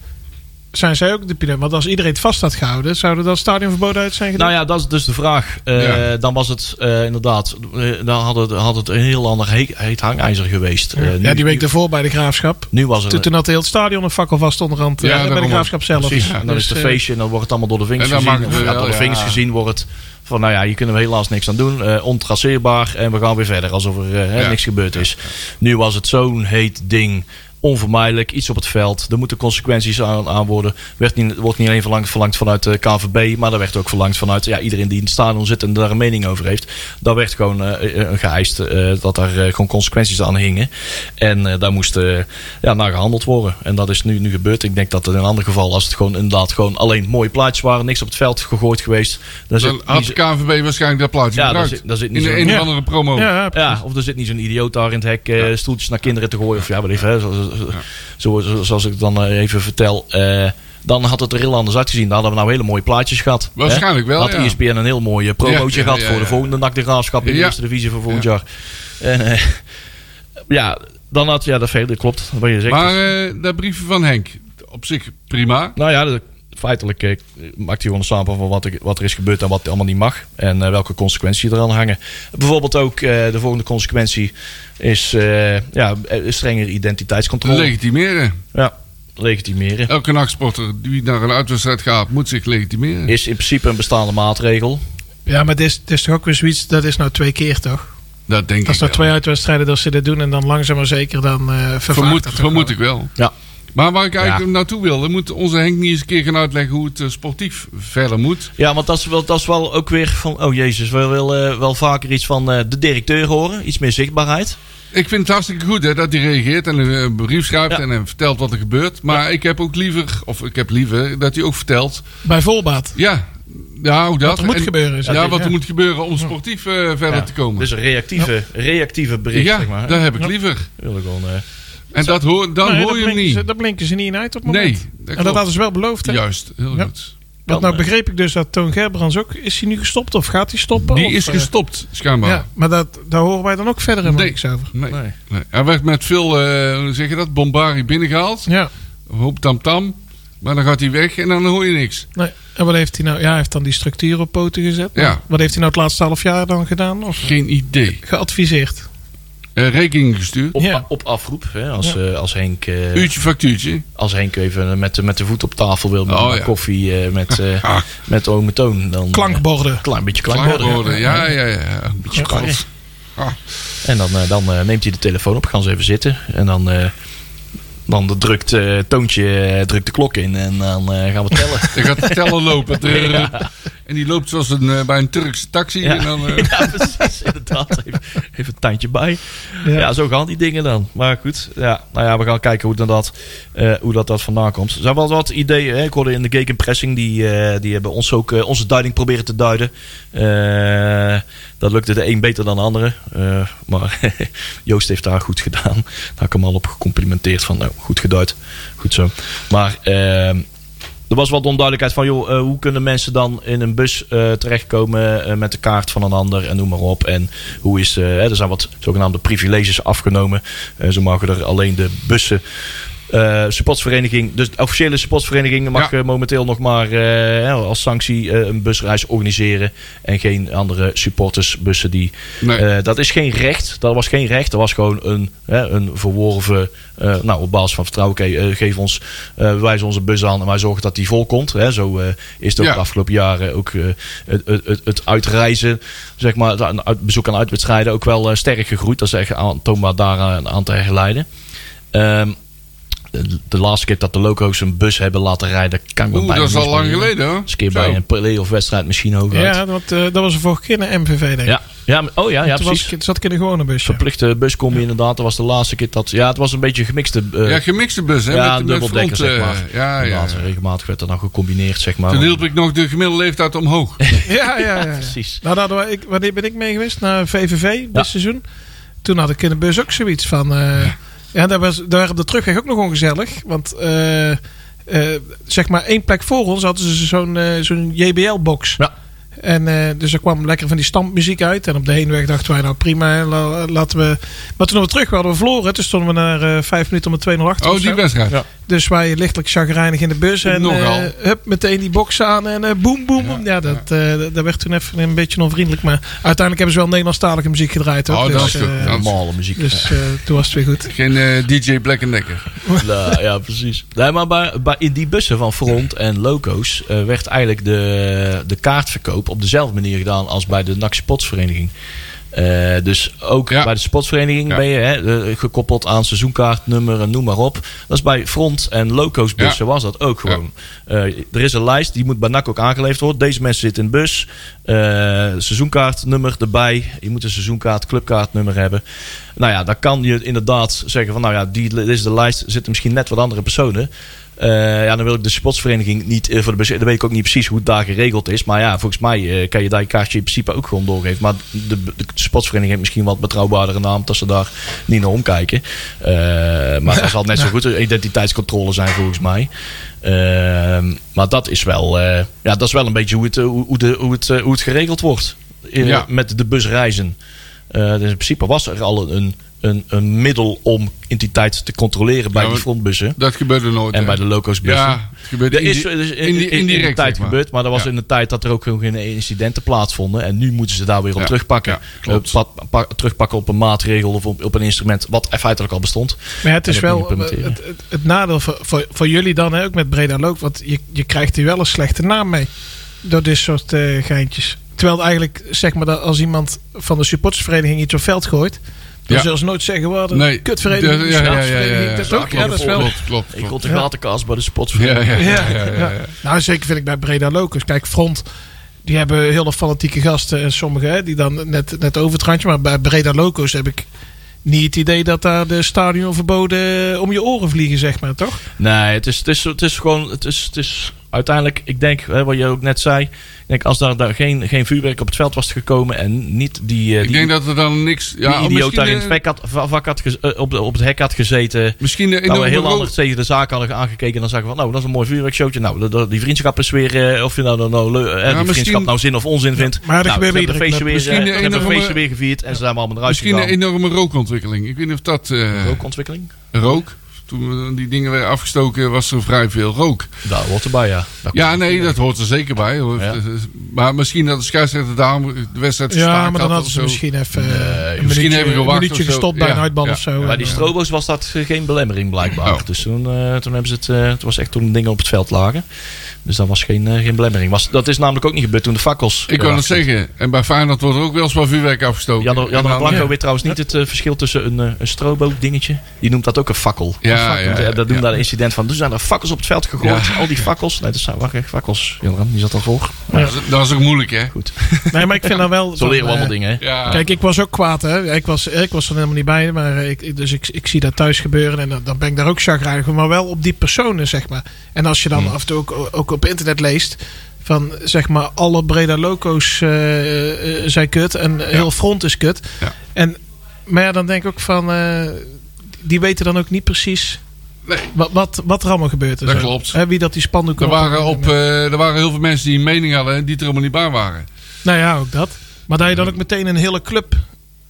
zijn zij ook de pineut. Want als iedereen het vast had gehouden, zouden dan stadionverboden uit zijn gedaan? Nou ja, dat is dus de vraag. Eh, Ja. Dan was het eh, inderdaad, eh, dan had het, had het een heel ander he- heet hangijzer geweest. Eh, ja, nu- die week ervoor bij de graafschap. Nu was het Toen, toen had heel het stadion een fakkel vast onderhand Ja, ja, bij de graafschap zelf. Precies, Ja, en dan Dus, is het feestje en dan wordt het allemaal door de vingers En dan gezien. het ja, wel, door de ja. vingers gezien wordt het van, nou ja, hier kunnen we helaas niks aan doen. eh ontraceerbaar en we gaan weer verder alsof er hè, Ja. niks gebeurd is. Nu was het zo'n heet ding onvermijdelijk. Iets op het veld. Er moeten consequenties aan, aan worden. Werd niet, wordt niet alleen verlangd, verlangd vanuit de KVB, maar er werd ook verlangd vanuit ja, iedereen die in het stadion zit en daar een mening over heeft. Daar werd gewoon eh, eh, geëist eh, dat daar eh, gewoon consequenties aan hingen. En eh, daar moest eh, ja, naar gehandeld worden. En dat is nu, nu gebeurd. Ik denk dat het in een ander geval, als het gewoon inderdaad gewoon alleen mooie plaatjes waren, niks op het veld gegooid geweest. Dan zit Dan had de KNVB waarschijnlijk dat plaatje Ja, daar gebruikt. zit, daar zit in niet de zo'n- een of Ja. andere promo. Ja, ja, of er zit niet zo'n idioot daar in het hek eh, stoeltjes naar kinderen te gooien. Of ja, wat even, hè, zo, zo, zo- zoals ik dan eh, even vertel. eh, dan had het er heel anders uitgezien. Dan hadden we nou hele mooie plaatjes gehad. hè. Waarschijnlijk wel, Had ja. ESPN een heel mooi promootje Ja, gehad ja, voor de volgende NAC de Graafschap in de eerste divisie van volgend Ja. jaar. En eh, ja, dan had, ja, dat, veel, dat klopt. Wat je zegt. Maar eh, dat briefje van Henk, op zich prima. Nou ja, de- feitelijk eh, maakt hij gewoon een samenvatting van wat er, wat er is gebeurd en wat allemaal niet mag. En eh, welke consequenties eraan hangen. Bijvoorbeeld ook eh, de volgende consequentie is eh, ja, eh, strenger identiteitscontrole. Legitimeren. ja, legitimeren. Elke nachtsporter die naar een uitwedstrijd gaat, moet zich legitimeren. Is in principe een bestaande maatregel. Ja, maar dit is, dit is toch ook weer zoiets, dat is nou twee keer toch? Dat denk Dat is ik nou twee wel. uitwedstrijden dat ze dit doen en dan langzaam maar zeker dan eh vervaagt Vermoed, ik wel. Ja. Maar waar ik eigenlijk Ja. naartoe wilde, moet onze Henk niet eens een keer gaan uitleggen hoe het eh, sportief verder moet. Ja, want dat is wel, dat is wel ook weer van... Oh jezus, we willen eh, wel vaker iets van eh, de directeur horen. Iets meer zichtbaarheid. Ik vind het hartstikke goed hè, dat hij reageert en een brief schrijft Ja. en hem vertelt wat er gebeurt. Maar ik heb ook liever, of ik heb liever, dat hij ook vertelt. Bij volbaat. Ja, ja hoe dat. Wat er moet En- gebeuren. zeg Ja, ik, wat er moet gebeuren om sportief verder Ja, te komen. Dus een reactieve, reactieve bericht, ja, zeg maar. dat heb ik liever. Willen gewoon, eh, En dat hoor, Nee, hoor dat je niet. Ze, daar blinken ze niet in uit op het moment. Nee, dat en dat hadden ze wel beloofd. Hè? Juist, heel Ja. goed. Want nou eh, begreep ik dus dat Toon Gerbrands ook... Is hij nu gestopt of gaat hij stoppen? Die Of, is eh, gestopt, schijnbaar. Ja, maar dat, daar horen wij dan ook verder helemaal Nee. niks over. Nee, Nee. nee. Hij werd met veel, eh, hoe zeg je dat, bombari binnengehaald. Ja, hoop tamtam. Maar dan gaat hij weg en dan hoor je niks. nee. En wat heeft hij nou? Ja, hij heeft dan die structuur op poten gezet. Ja. Wat heeft hij nou het laatste half jaar dan gedaan? Of Geen idee. geadviseerd? Eh rekening gestuurd. op, Ja. op afroep. Hè, als, Ja. eh, als, Henk, eh, Uurtje factuurtje. als Henk even met, de- met de voet op tafel wil. Met Oh, een ja. koffie eh, met, met ome Toon. Dan, Klankborden. klein beetje klankborden. klankborden. Ja, ja, ja. Beetje Ja. karren. Ah. En dan, dan neemt hij de telefoon op, gaan ze even zitten. En dan, eh, dan drukt eh, Toontje drukt de klok in en dan eh, gaan we tellen. Dan gaat de teller lopen. En die loopt zoals een, eh, bij een Turkse taxi. Ja. En dan, eh, ja, precies. Inderdaad. Even, even een tandje bij. Ja. Ja. zo gaan die dingen dan. Maar goed, ja, nou ja, we gaan kijken hoe dat, dat, eh, hoe dat, dat vandaan komt. Er zijn wel wat ideeën. Hè? Ik hoorde in de Gegenpressing, die, eh, die hebben ons ook onze duiding proberen te duiden. Eh, dat lukte de een beter dan de andere. Eh, maar Joost heeft daar goed gedaan. Daar heb ik hem al op gecomplimenteerd van, nou, goed geduid. Goed zo. Maar... er was wat onduidelijkheid van, joh, eh, hoe kunnen mensen dan in een bus eh, terechtkomen eh, met de kaart van een ander en noem maar op. En hoe is, hè, er zijn wat zogenaamde privileges afgenomen. Ze mogen er alleen de bussen. Eh supportsvereniging, dus de officiële supportsvereniging mag Ja. eh, momenteel nog maar eh, als sanctie een busreis organiseren. En geen andere supportersbussen die. nee. Dat is geen recht. Dat was geen recht. Dat was gewoon een, een verworven. nou, op basis van vertrouwen. Oké, eh, geef ons. wijs onze bus aan en wij zorgen dat die vol komt. Hè. Zo is het ook Ja. de afgelopen jaren ook het, het, het, uitreizen. Zeg maar, het bezoek aan uitwedstrijden ook wel sterk gegroeid. Dat is echt aantoonbaar daaraan aan te herleiden. Ehm, de, de laatste keer dat de loco's een bus hebben laten rijden, kan ik me Oeh, bijna dat is al lang geleden hoor. Eens een keer Zo. bij een play-off wedstrijd misschien hooguit. Ja, want, eh, dat was de vorige keer naar MVV, denk ik. ja. ja, maar- oh ja, ja Toen precies. ik, zat ik in een gewone busje. Verplichte buscombi inderdaad. Dat was de laatste keer dat... Ja, het was een beetje een gemixte... eh, Ja, gemixte bus hè. ja, met, een dubbeldekker, front, zeg eh, maar. Ja, ja. regelmatig werd dat dan gecombineerd, zeg maar. Toen hielp ik nog de gemiddelde leeftijd omhoog. Ja, ja, ja. Precies. Nou, daar hadden we- ik, wanneer ben ik mee geweest? Naar VVV, dit seizoen. Toen had ik in de bus ook zoiets van... eh, ja, daar was daar de terugweg ook nog ongezellig. Want eh, zeg maar één plek voor ons hadden ze zo'n eh, zo'n JBL-box. Ja. En eh, dus er kwam lekker van die stampmuziek uit. En op de heenweg dachten wij, nou prima, la- laten we... Maar toen we terug hadden we verloren. Toen stonden we naar eh, vijf minuten met 2-0 achter. Oh, die wedstrijd. Ja. Dus wij lichtelijk chagrijnig in de bus. En Nogal. eh, hup, meteen die box aan en eh boem, boem, boem. Ja, dat, eh, dat werd toen even een beetje onvriendelijk. Maar uiteindelijk hebben ze wel Nederlandstalige muziek gedraaid. Ook, Oh, dat dus, is goed. eh, Normale muziek. dus toen was het weer goed. Geen DJ Black Decker. ja, ja, precies. Nee, maar bij, bij, in die bussen van Front en Loco's eh, werd eigenlijk de, de kaartverkoop op dezelfde manier gedaan als bij de NAC Sportsvereniging. Eh, dus ook Ja. bij de sportsvereniging Ja. ben je hè, eh, gekoppeld aan seizoenkaartnummer en noem maar op. Dat is bij Front en Loco's bussen was dat ook gewoon. Eh, er is een lijst, die moet bij NAC ook aangeleverd worden. Deze mensen zitten in de bus. Seizoenkaartnummer erbij. Je moet een seizoenkaart, clubkaartnummer hebben. Nou ja, dan kan je inderdaad zeggen van... nou ja, die, dit is de lijst. Er zitten misschien net wat andere personen. Eh, ja, dan wil ik de sportsvereniging niet eh, voor de. Dan weet ik ook niet precies hoe het daar geregeld is. Maar ja, volgens mij eh, kan je daar je kaartje in principe ook gewoon doorgeven. Maar de, de, sportsvereniging heeft misschien wat betrouwbaardere naam. Dat ze daar niet naar omkijken. Maar dat zal net zo goed een identiteitscontrole zijn volgens mij. Ehm, maar dat is wel, ja, dat is wel een beetje hoe het, hoe, hoe de, hoe het, hoe het geregeld wordt. Ja. Met de busreizen. Dus in principe was er al een, een, een middel om identiteit te controleren bij Ja, die frontbussen. Dat gebeurde nooit. En hè? bij de loco's bussen. Ja, het gebeurde is dus in, in, in indirect, de tijd zeg maar. gebeurd, maar dat was Ja. in de tijd dat er ook geen incidenten plaatsvonden. En nu moeten ze daar weer op Ja, terugpakken. Eh, pa- pa- terugpakken op een maatregel of op, op een instrument wat feitelijk al bestond. Maar het is wel je het, implementeren. het, het nadeel voor, voor, voor jullie dan hè, ook met Breda Loop. Want je, je krijgt hier wel een slechte naam mee. Door dit soort eh, geintjes. Terwijl het eigenlijk, zeg maar, dat als iemand van de supportersvereniging iets op veld gooit. Dan Ja. zullen ze nooit zeggen, wat een Nee. kutvereniging. Ja, ja, ja, ja, ja, schaatsvereniging, ja. Dat is ook, ja, dat is wel. Klopt, klopt. Ik kon de gatenkast bij de Ja, sportsvereniging. ja, Ja, ja, ja, ja. ja. Nou, zeker vind ik bij Breda Locus. Kijk, Front, die hebben hele fanatieke gasten. En sommigen hè, die dan net, net over het randje. Maar bij Breda Locus heb ik niet het idee dat daar de stadionverboden om je oren vliegen, zeg maar, toch? Nee, het is, het is, het is gewoon. Het is, het is uiteindelijk, ik denk, hè, wat je ook net zei. Ik denk, als daar, daar geen, geen vuurwerk op het veld was gekomen. en niet die. eh, Ik die denk dat er dan niks... die Ja, idioot misschien, daar in het eh, had, va- vak had eh, op, de- op het hek had gezeten. Misschien een Dat we heel anders tegen de zaak hadden aangekeken. En dan zeggen we van, nou, dat is een mooi vuurwerkshowtje. Nou, de- de- die vriendschap is weer, eh, of je nou, nou, nou eh, die misschien- vriendschap nou zin of onzin vindt. maar dat nou, hebben een feestje weer, eh, Misschien hebben een een feestje weer gevierd. En ze zijn allemaal eruit Misschien een gegaan. enorme rookontwikkeling. Ik weet niet of dat... eh, Rookontwikkeling? rook. Toen die dingen werden afgestoken was er vrij veel rook. Daar hoort erbij, ja. Dat Ja, nee, dat hoort er zeker bij. hoor. Ja. Maar misschien dat de scheidsrechter daarom de wedstrijd Ja, gestaakt maar dan had hadden ze misschien even eh, Nee, een misschien minuutje, even gewacht een minuutje of zo. gestopt bij Ja, een uitbal ja. of zo. Bij En, die eh, strobo's was dat geen belemmering blijkbaar. Oh. Dus toen, eh, toen hebben ze het, eh, het was echt toen dingen op het veld lagen. Dus dat was geen, eh, geen belemmering. Was, dat is namelijk ook niet gebeurd toen de fakkels. Ik kan het zeggen. En bij Feyenoord wordt er ook wel eens wat vuurwerk afgestoken. Jan, dan- Blanco ja. weet trouwens niet het eh, verschil tussen een, eh, een strobo dingetje. Die noemt dat ook een fakkel. Ja, Een fakkel. ja, ja, dat doen ja. daar een incident van. Dus zijn er fakkels op het veld gegooid. Ja. Al die fakkels. Nee, dat zijn wacht, echt fakkels. Joran, die zat al voor. Ja. Dat is ook moeilijk, hè? Goed. Nee, maar ik vind dat wel... Zo leren we eh, allemaal dingen. hè? Ja. Kijk, ik was ook kwaad, hè. Ik was, ik was er helemaal niet bij, maar eh, ik, dus ik, ik zie dat thuis gebeuren en dan, dan ben ik daar ook chagrijnig van, maar wel op die personen, zeg maar. En als je dan Hmm. af en toe ook, ook op internet leest van, zeg maar, alle Breda Loco's eh, eh, zijn kut en heel front is kut. Ja. En, maar ja, dan denk ik ook van, eh, die weten dan ook niet precies Nee. wat, wat, wat er allemaal gebeurt. en Dat zo. klopt. Hè, wie dat die spandoeken Er waren, op, eh, er waren heel veel mensen die een mening hadden en die er helemaal niet bij waren. Nou ja, ook dat. Maar dat je dan ook meteen een hele club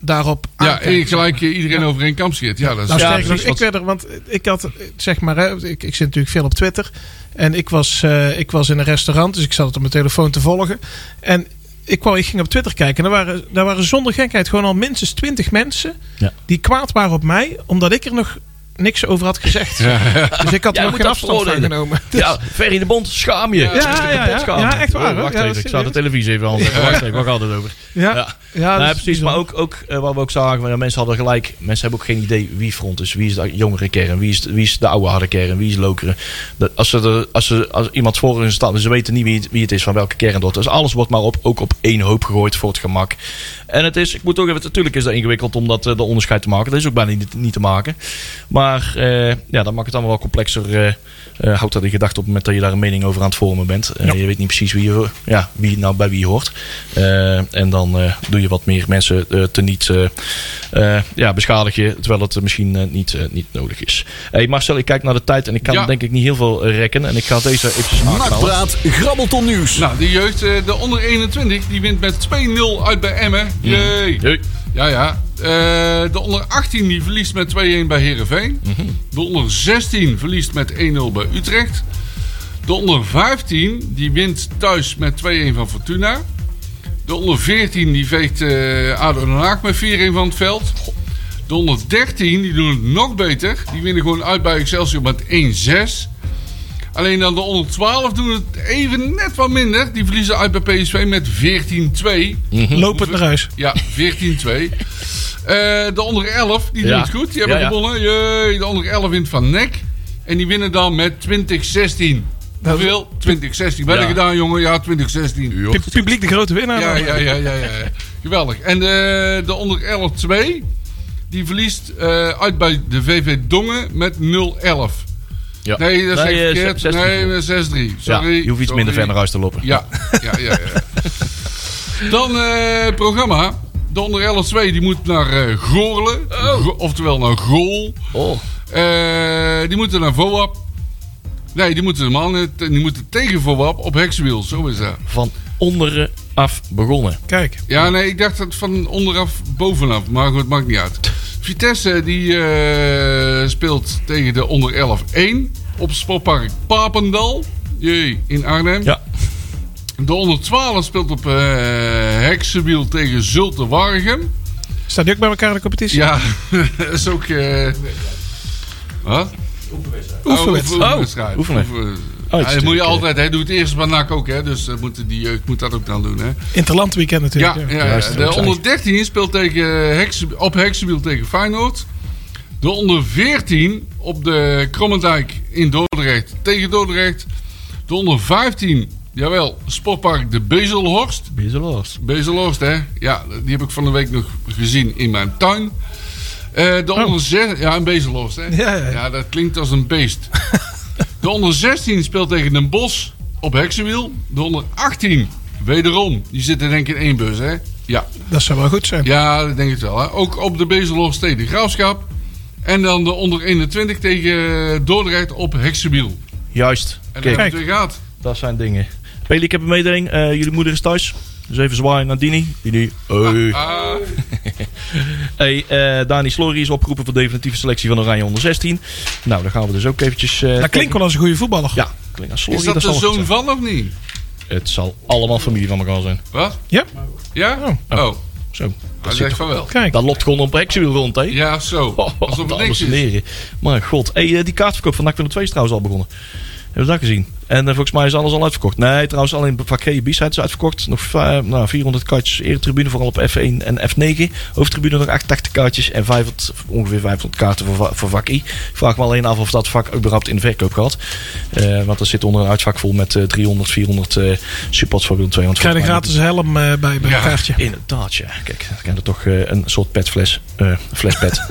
daarop Ja, aankijkt, en gelijk iedereen over één kam scheert. Ja, dat is Nou, Ja, precies, ik werd er, want ik had, zeg maar, hè, ik, ik zit natuurlijk veel op Twitter. En ik was, eh, ik was in een restaurant, dus ik zat het op mijn telefoon te volgen. En ik, kwam, ik ging op Twitter kijken en daar waren, daar waren zonder gekheid gewoon al minstens twintig mensen Ja. die kwaad waren op mij, omdat ik er nog niks over had gezegd. Ja, ja. Dus ik had Jij er nog moet geen afstand van genomen. Ja, Ferry de Bond, schaam je. Ja, ja, echt waar, Oh, wacht Ja, even, ik zou de televisie even aanzetten. Wacht even, waar gaat het over? Ja, Ja. is precies. Maar ook, ook eh, wat we ook zagen, mensen hadden gelijk. Mensen hebben ook geen idee wie front is. Wie is de jongere kern? Wie is, wie is de oude harde kern? Wie is lokeren? Dat, als, ze er, als, ze, als iemand voor hun staat, ze weten niet wie het, wie het is van welke kern dat. Dus alles wordt maar op, ook op één hoop gegooid voor het gemak. En het is, ik moet ook even, natuurlijk is dat ingewikkeld om dat eh, de onderscheid te maken. Dat is ook bijna niet, niet te maken. Maar eh, ja, dan maakt het allemaal wel complexer. eh eh, houd dat in gedachten op het moment dat je daar een mening over aan het vormen bent. Ja. Je weet niet precies wie, je, ja, wie nou bij wie hoort. Eh, en dan eh, doe je wat meer mensen eh, te niet eh, eh, ja, beschadig je, terwijl het misschien niet, niet nodig is. Hey Marcel, ik kijk naar de tijd en ik kan Ja. denk ik niet heel veel rekken. En ik ga deze eventjes aanknallen. Nakpraat, grabbelton nieuws. Nou, de jeugd, eh, de onder 21, die wint met 2-0 uit bij Emmen. Jee. Ja, ja. Eh, de onder 18 die verliest met 2-1 bij Herenveen. De onder 16 verliest met 1-0 bij Utrecht. De onder 15 die wint thuis met 2-1 van Fortuna. De onder 14 die veegt eh ADO Den Haag met 4-1 van het veld. De onder 13 die doen het nog beter. Die winnen gewoon uit bij Excelsior met 1-6. Alleen dan de onder 12 doen het even net wat minder. Die verliezen uit bij PSV met 14-2. Loop het naar huis. Ja, 14-2. Eh, de onder 11, die doen Ja. het goed. Die hebben Ja, ja. gewonnen. Jee, de onder 11 wint van NEC. En die winnen dan met 2016. Dat is- Hoeveel? 2016. Wat heb Ja. je gedaan, jongen? Ja, 2016. Pu- Publiek de grote winnaar. Ja, ja, ja, ja, ja. Geweldig. En de, de onder 11-2, die verliest eh, uit bij de VV Dongen met 0-11. Ja. Nee, dat is Nee, eh, verkeerd. 16 Nee, voor. met 6-3. Ja, Sorry. je hoeft iets sorry. minder ver naar huis te lopen. Ja, ja, ja. ja. Dan eh, het programma. De onder 11-2 die moet naar eh Goorlen. Go- oftewel naar Gool. Oh, Eh, die moeten naar VOAP. Nee, die moeten helemaal niet. Die moeten tegen VOAP op Heksenwiel. Zo is dat. van onderen af begonnen. Kijk. Ja, nee, ik dacht dat van onderaf bovenaf. Maar goed, maakt niet uit. Vitesse die eh, speelt tegen de onder 11-1 op Sportpark Papendal. Jee, in Arnhem. Ja, De onder 12 speelt op eh Heksenwiel tegen Zulte Waregem. Staat die ook bij elkaar in de competitie? Ja, dat is ook... eh wat? Oefenwedstrijd. Oh, oefenwedstrijd. Oh, oefenen. Oefen- Oh, Ja, dat moet je natuurlijk, altijd, hè. Doe het eerst bij NAC ook, hè. Dus dat moeten die jeugd moet dat ook dan doen, hè. Interland weekend natuurlijk. Ja, ja. de onder 13 speelt tegen op Heksenwiel tegen Feyenoord. De onder 14 op de Krommendijk in Dordrecht tegen Dordrecht. De onder 15, jawel, Sportpark de Bezelhorst. Bezeloos. Bezelhorst, hè? Ja, die heb ik van de week nog gezien in mijn tuin. Eh, de onder 6, ja, een Bezelhorst, hè? Oh. Ja, ja, ja. ja, dat klinkt als een beest. de onder 16 speelt tegen Den Bosch op Heksenwiel. De onder 18, wederom, die zitten denk ik in één bus, hè? Ja, Dat zou wel goed zijn. ja, dat denk ik wel. Hè? Ook op de Bezelhorst tegen de Graafschap. En dan de onder 21 tegen Dordrecht op Heksenwiel. Juist. En dan Kijk, het weer gehad. dat zijn dingen. Peli, ik heb een mededeling. Eh, jullie moeder is thuis. Dus even zwaaien naar Dini. Dini. Hey. Ah, Hey, eh, Dani Slory is opgeroepen voor de definitieve selectie van Oranje onder 16. Nou, dan gaan we dus ook eventjes... eh, Dat klinkt wel als een goede voetballer. Ja, klinkt als Slory. is dat de zoon van of niet? Het zal allemaal familie van elkaar zijn. Wat? Ja? Ja? Oh. Oh, Zo. hij Dat, zegt van wel. Kijk. dat loopt gewoon op Heksenwiel rond, hè? Ja, zo. Oh, Alsof het dames niks en is. heren. Maar god. Hey, eh, die kaartverkoop van NAC Willem 2 is trouwens al begonnen. Hebben we dat gezien? En eh, volgens mij is alles al uitverkocht. Nee, trouwens alleen en B-side is uitverkocht. Nog nou, 400 kaartjes eretribune, vooral op F1 en F9. Hoofdtribune nog 88 kaartjes en 500, ongeveer 500 kaarten voor, voor vak I. Ik vraag me alleen af of dat vak überhaupt in de verkoop gaat. Eh, want er zit onder een uitvak vol met eh, 300, 400 eh supports voor Willem 2. Want Krijg je een gratis helm eh, bij, bij Ja. een kaartje. Inderdaad, ja. Kijk, dan kan er toch eh, een soort petfles. flespet.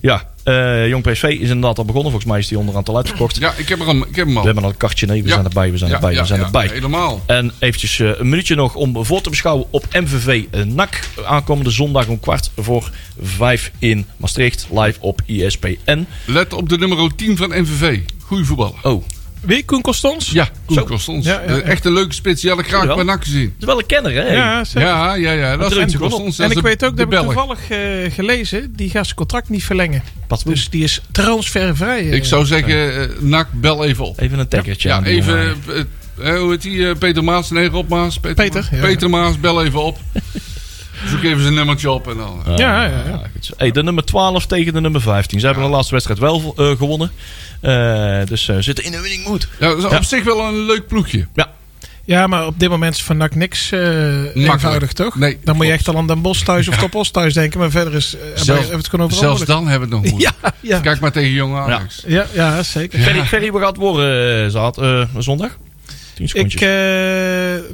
Ja, eh, Jong PSV is inderdaad al begonnen. Volgens mij is die onderhand al uitverkocht. Ja, ik heb, er een, ik heb hem al. We hebben al een kartje. Nee, we Ja. zijn erbij, we zijn Ja, erbij, we zijn ja, erbij. Helemaal. En eventjes eh, een minuutje nog om voor te beschouwen op MVV NAC. Aankomende zondag om kwart voor vijf in Maastricht. Live op ISPN. Let op de nummer 10 van NVV. Goeie voetballer. Oh, Wie? Koen Constans? Ja, Koen. Ja, ja, ja. Echt een leuke spits. Die had ik graag bij NAC gezien. het is wel een kenner, hè? Ja, zeker. Ja, ja, ja. Dat is. Costons. En Dat ik weet ook, dat heb ik toevallig eh, gelezen, die gaat zijn contract niet verlengen. Wat Dus die is transfervrij. eh. Ik zou zeggen, eh, NAC, bel even op. Even een taggertje Ja, even... eh, eh, hoe heet die? eh, Peter Maas? Nee, Rob Maas. Peter, Peter, Maas. ja. Peter Maas, bel even op. Zoek even zijn nummertje op en dan... eh. Ja, ja, ja. zo. Hey, de nummer 12 tegen de nummer 15. Ze hebben de laatste wedstrijd wel eh, gewonnen. Eh, dus ze zitten in een winning mood. Ja, dat is Ja. op zich wel een leuk ploegje. Ja, Ja, maar op dit moment is van NAC niks eh eenvoudig, toch? Nee, dan moet je echt al aan Den Bosch thuis of Top Os thuis denken. Maar verder is, het gewoon over Zelfs dan hebben we het nog moeilijk. Ja, ja. Kijk maar tegen jonge Ajax. Ja, ja, zeker. Ferry, Ferry, we gaan het worden eh, zondag. 10 Ik, secondjes. eh,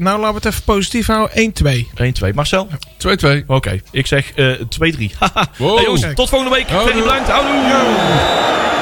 nou, laten we het even positief houden. 1-2. 1, 2. Marcel? 2-2. Oké, ik zeg eh 2, 3. Haha. Wow. Hey, jongens, tot volgende week. Ferry bedankt. Houdoe.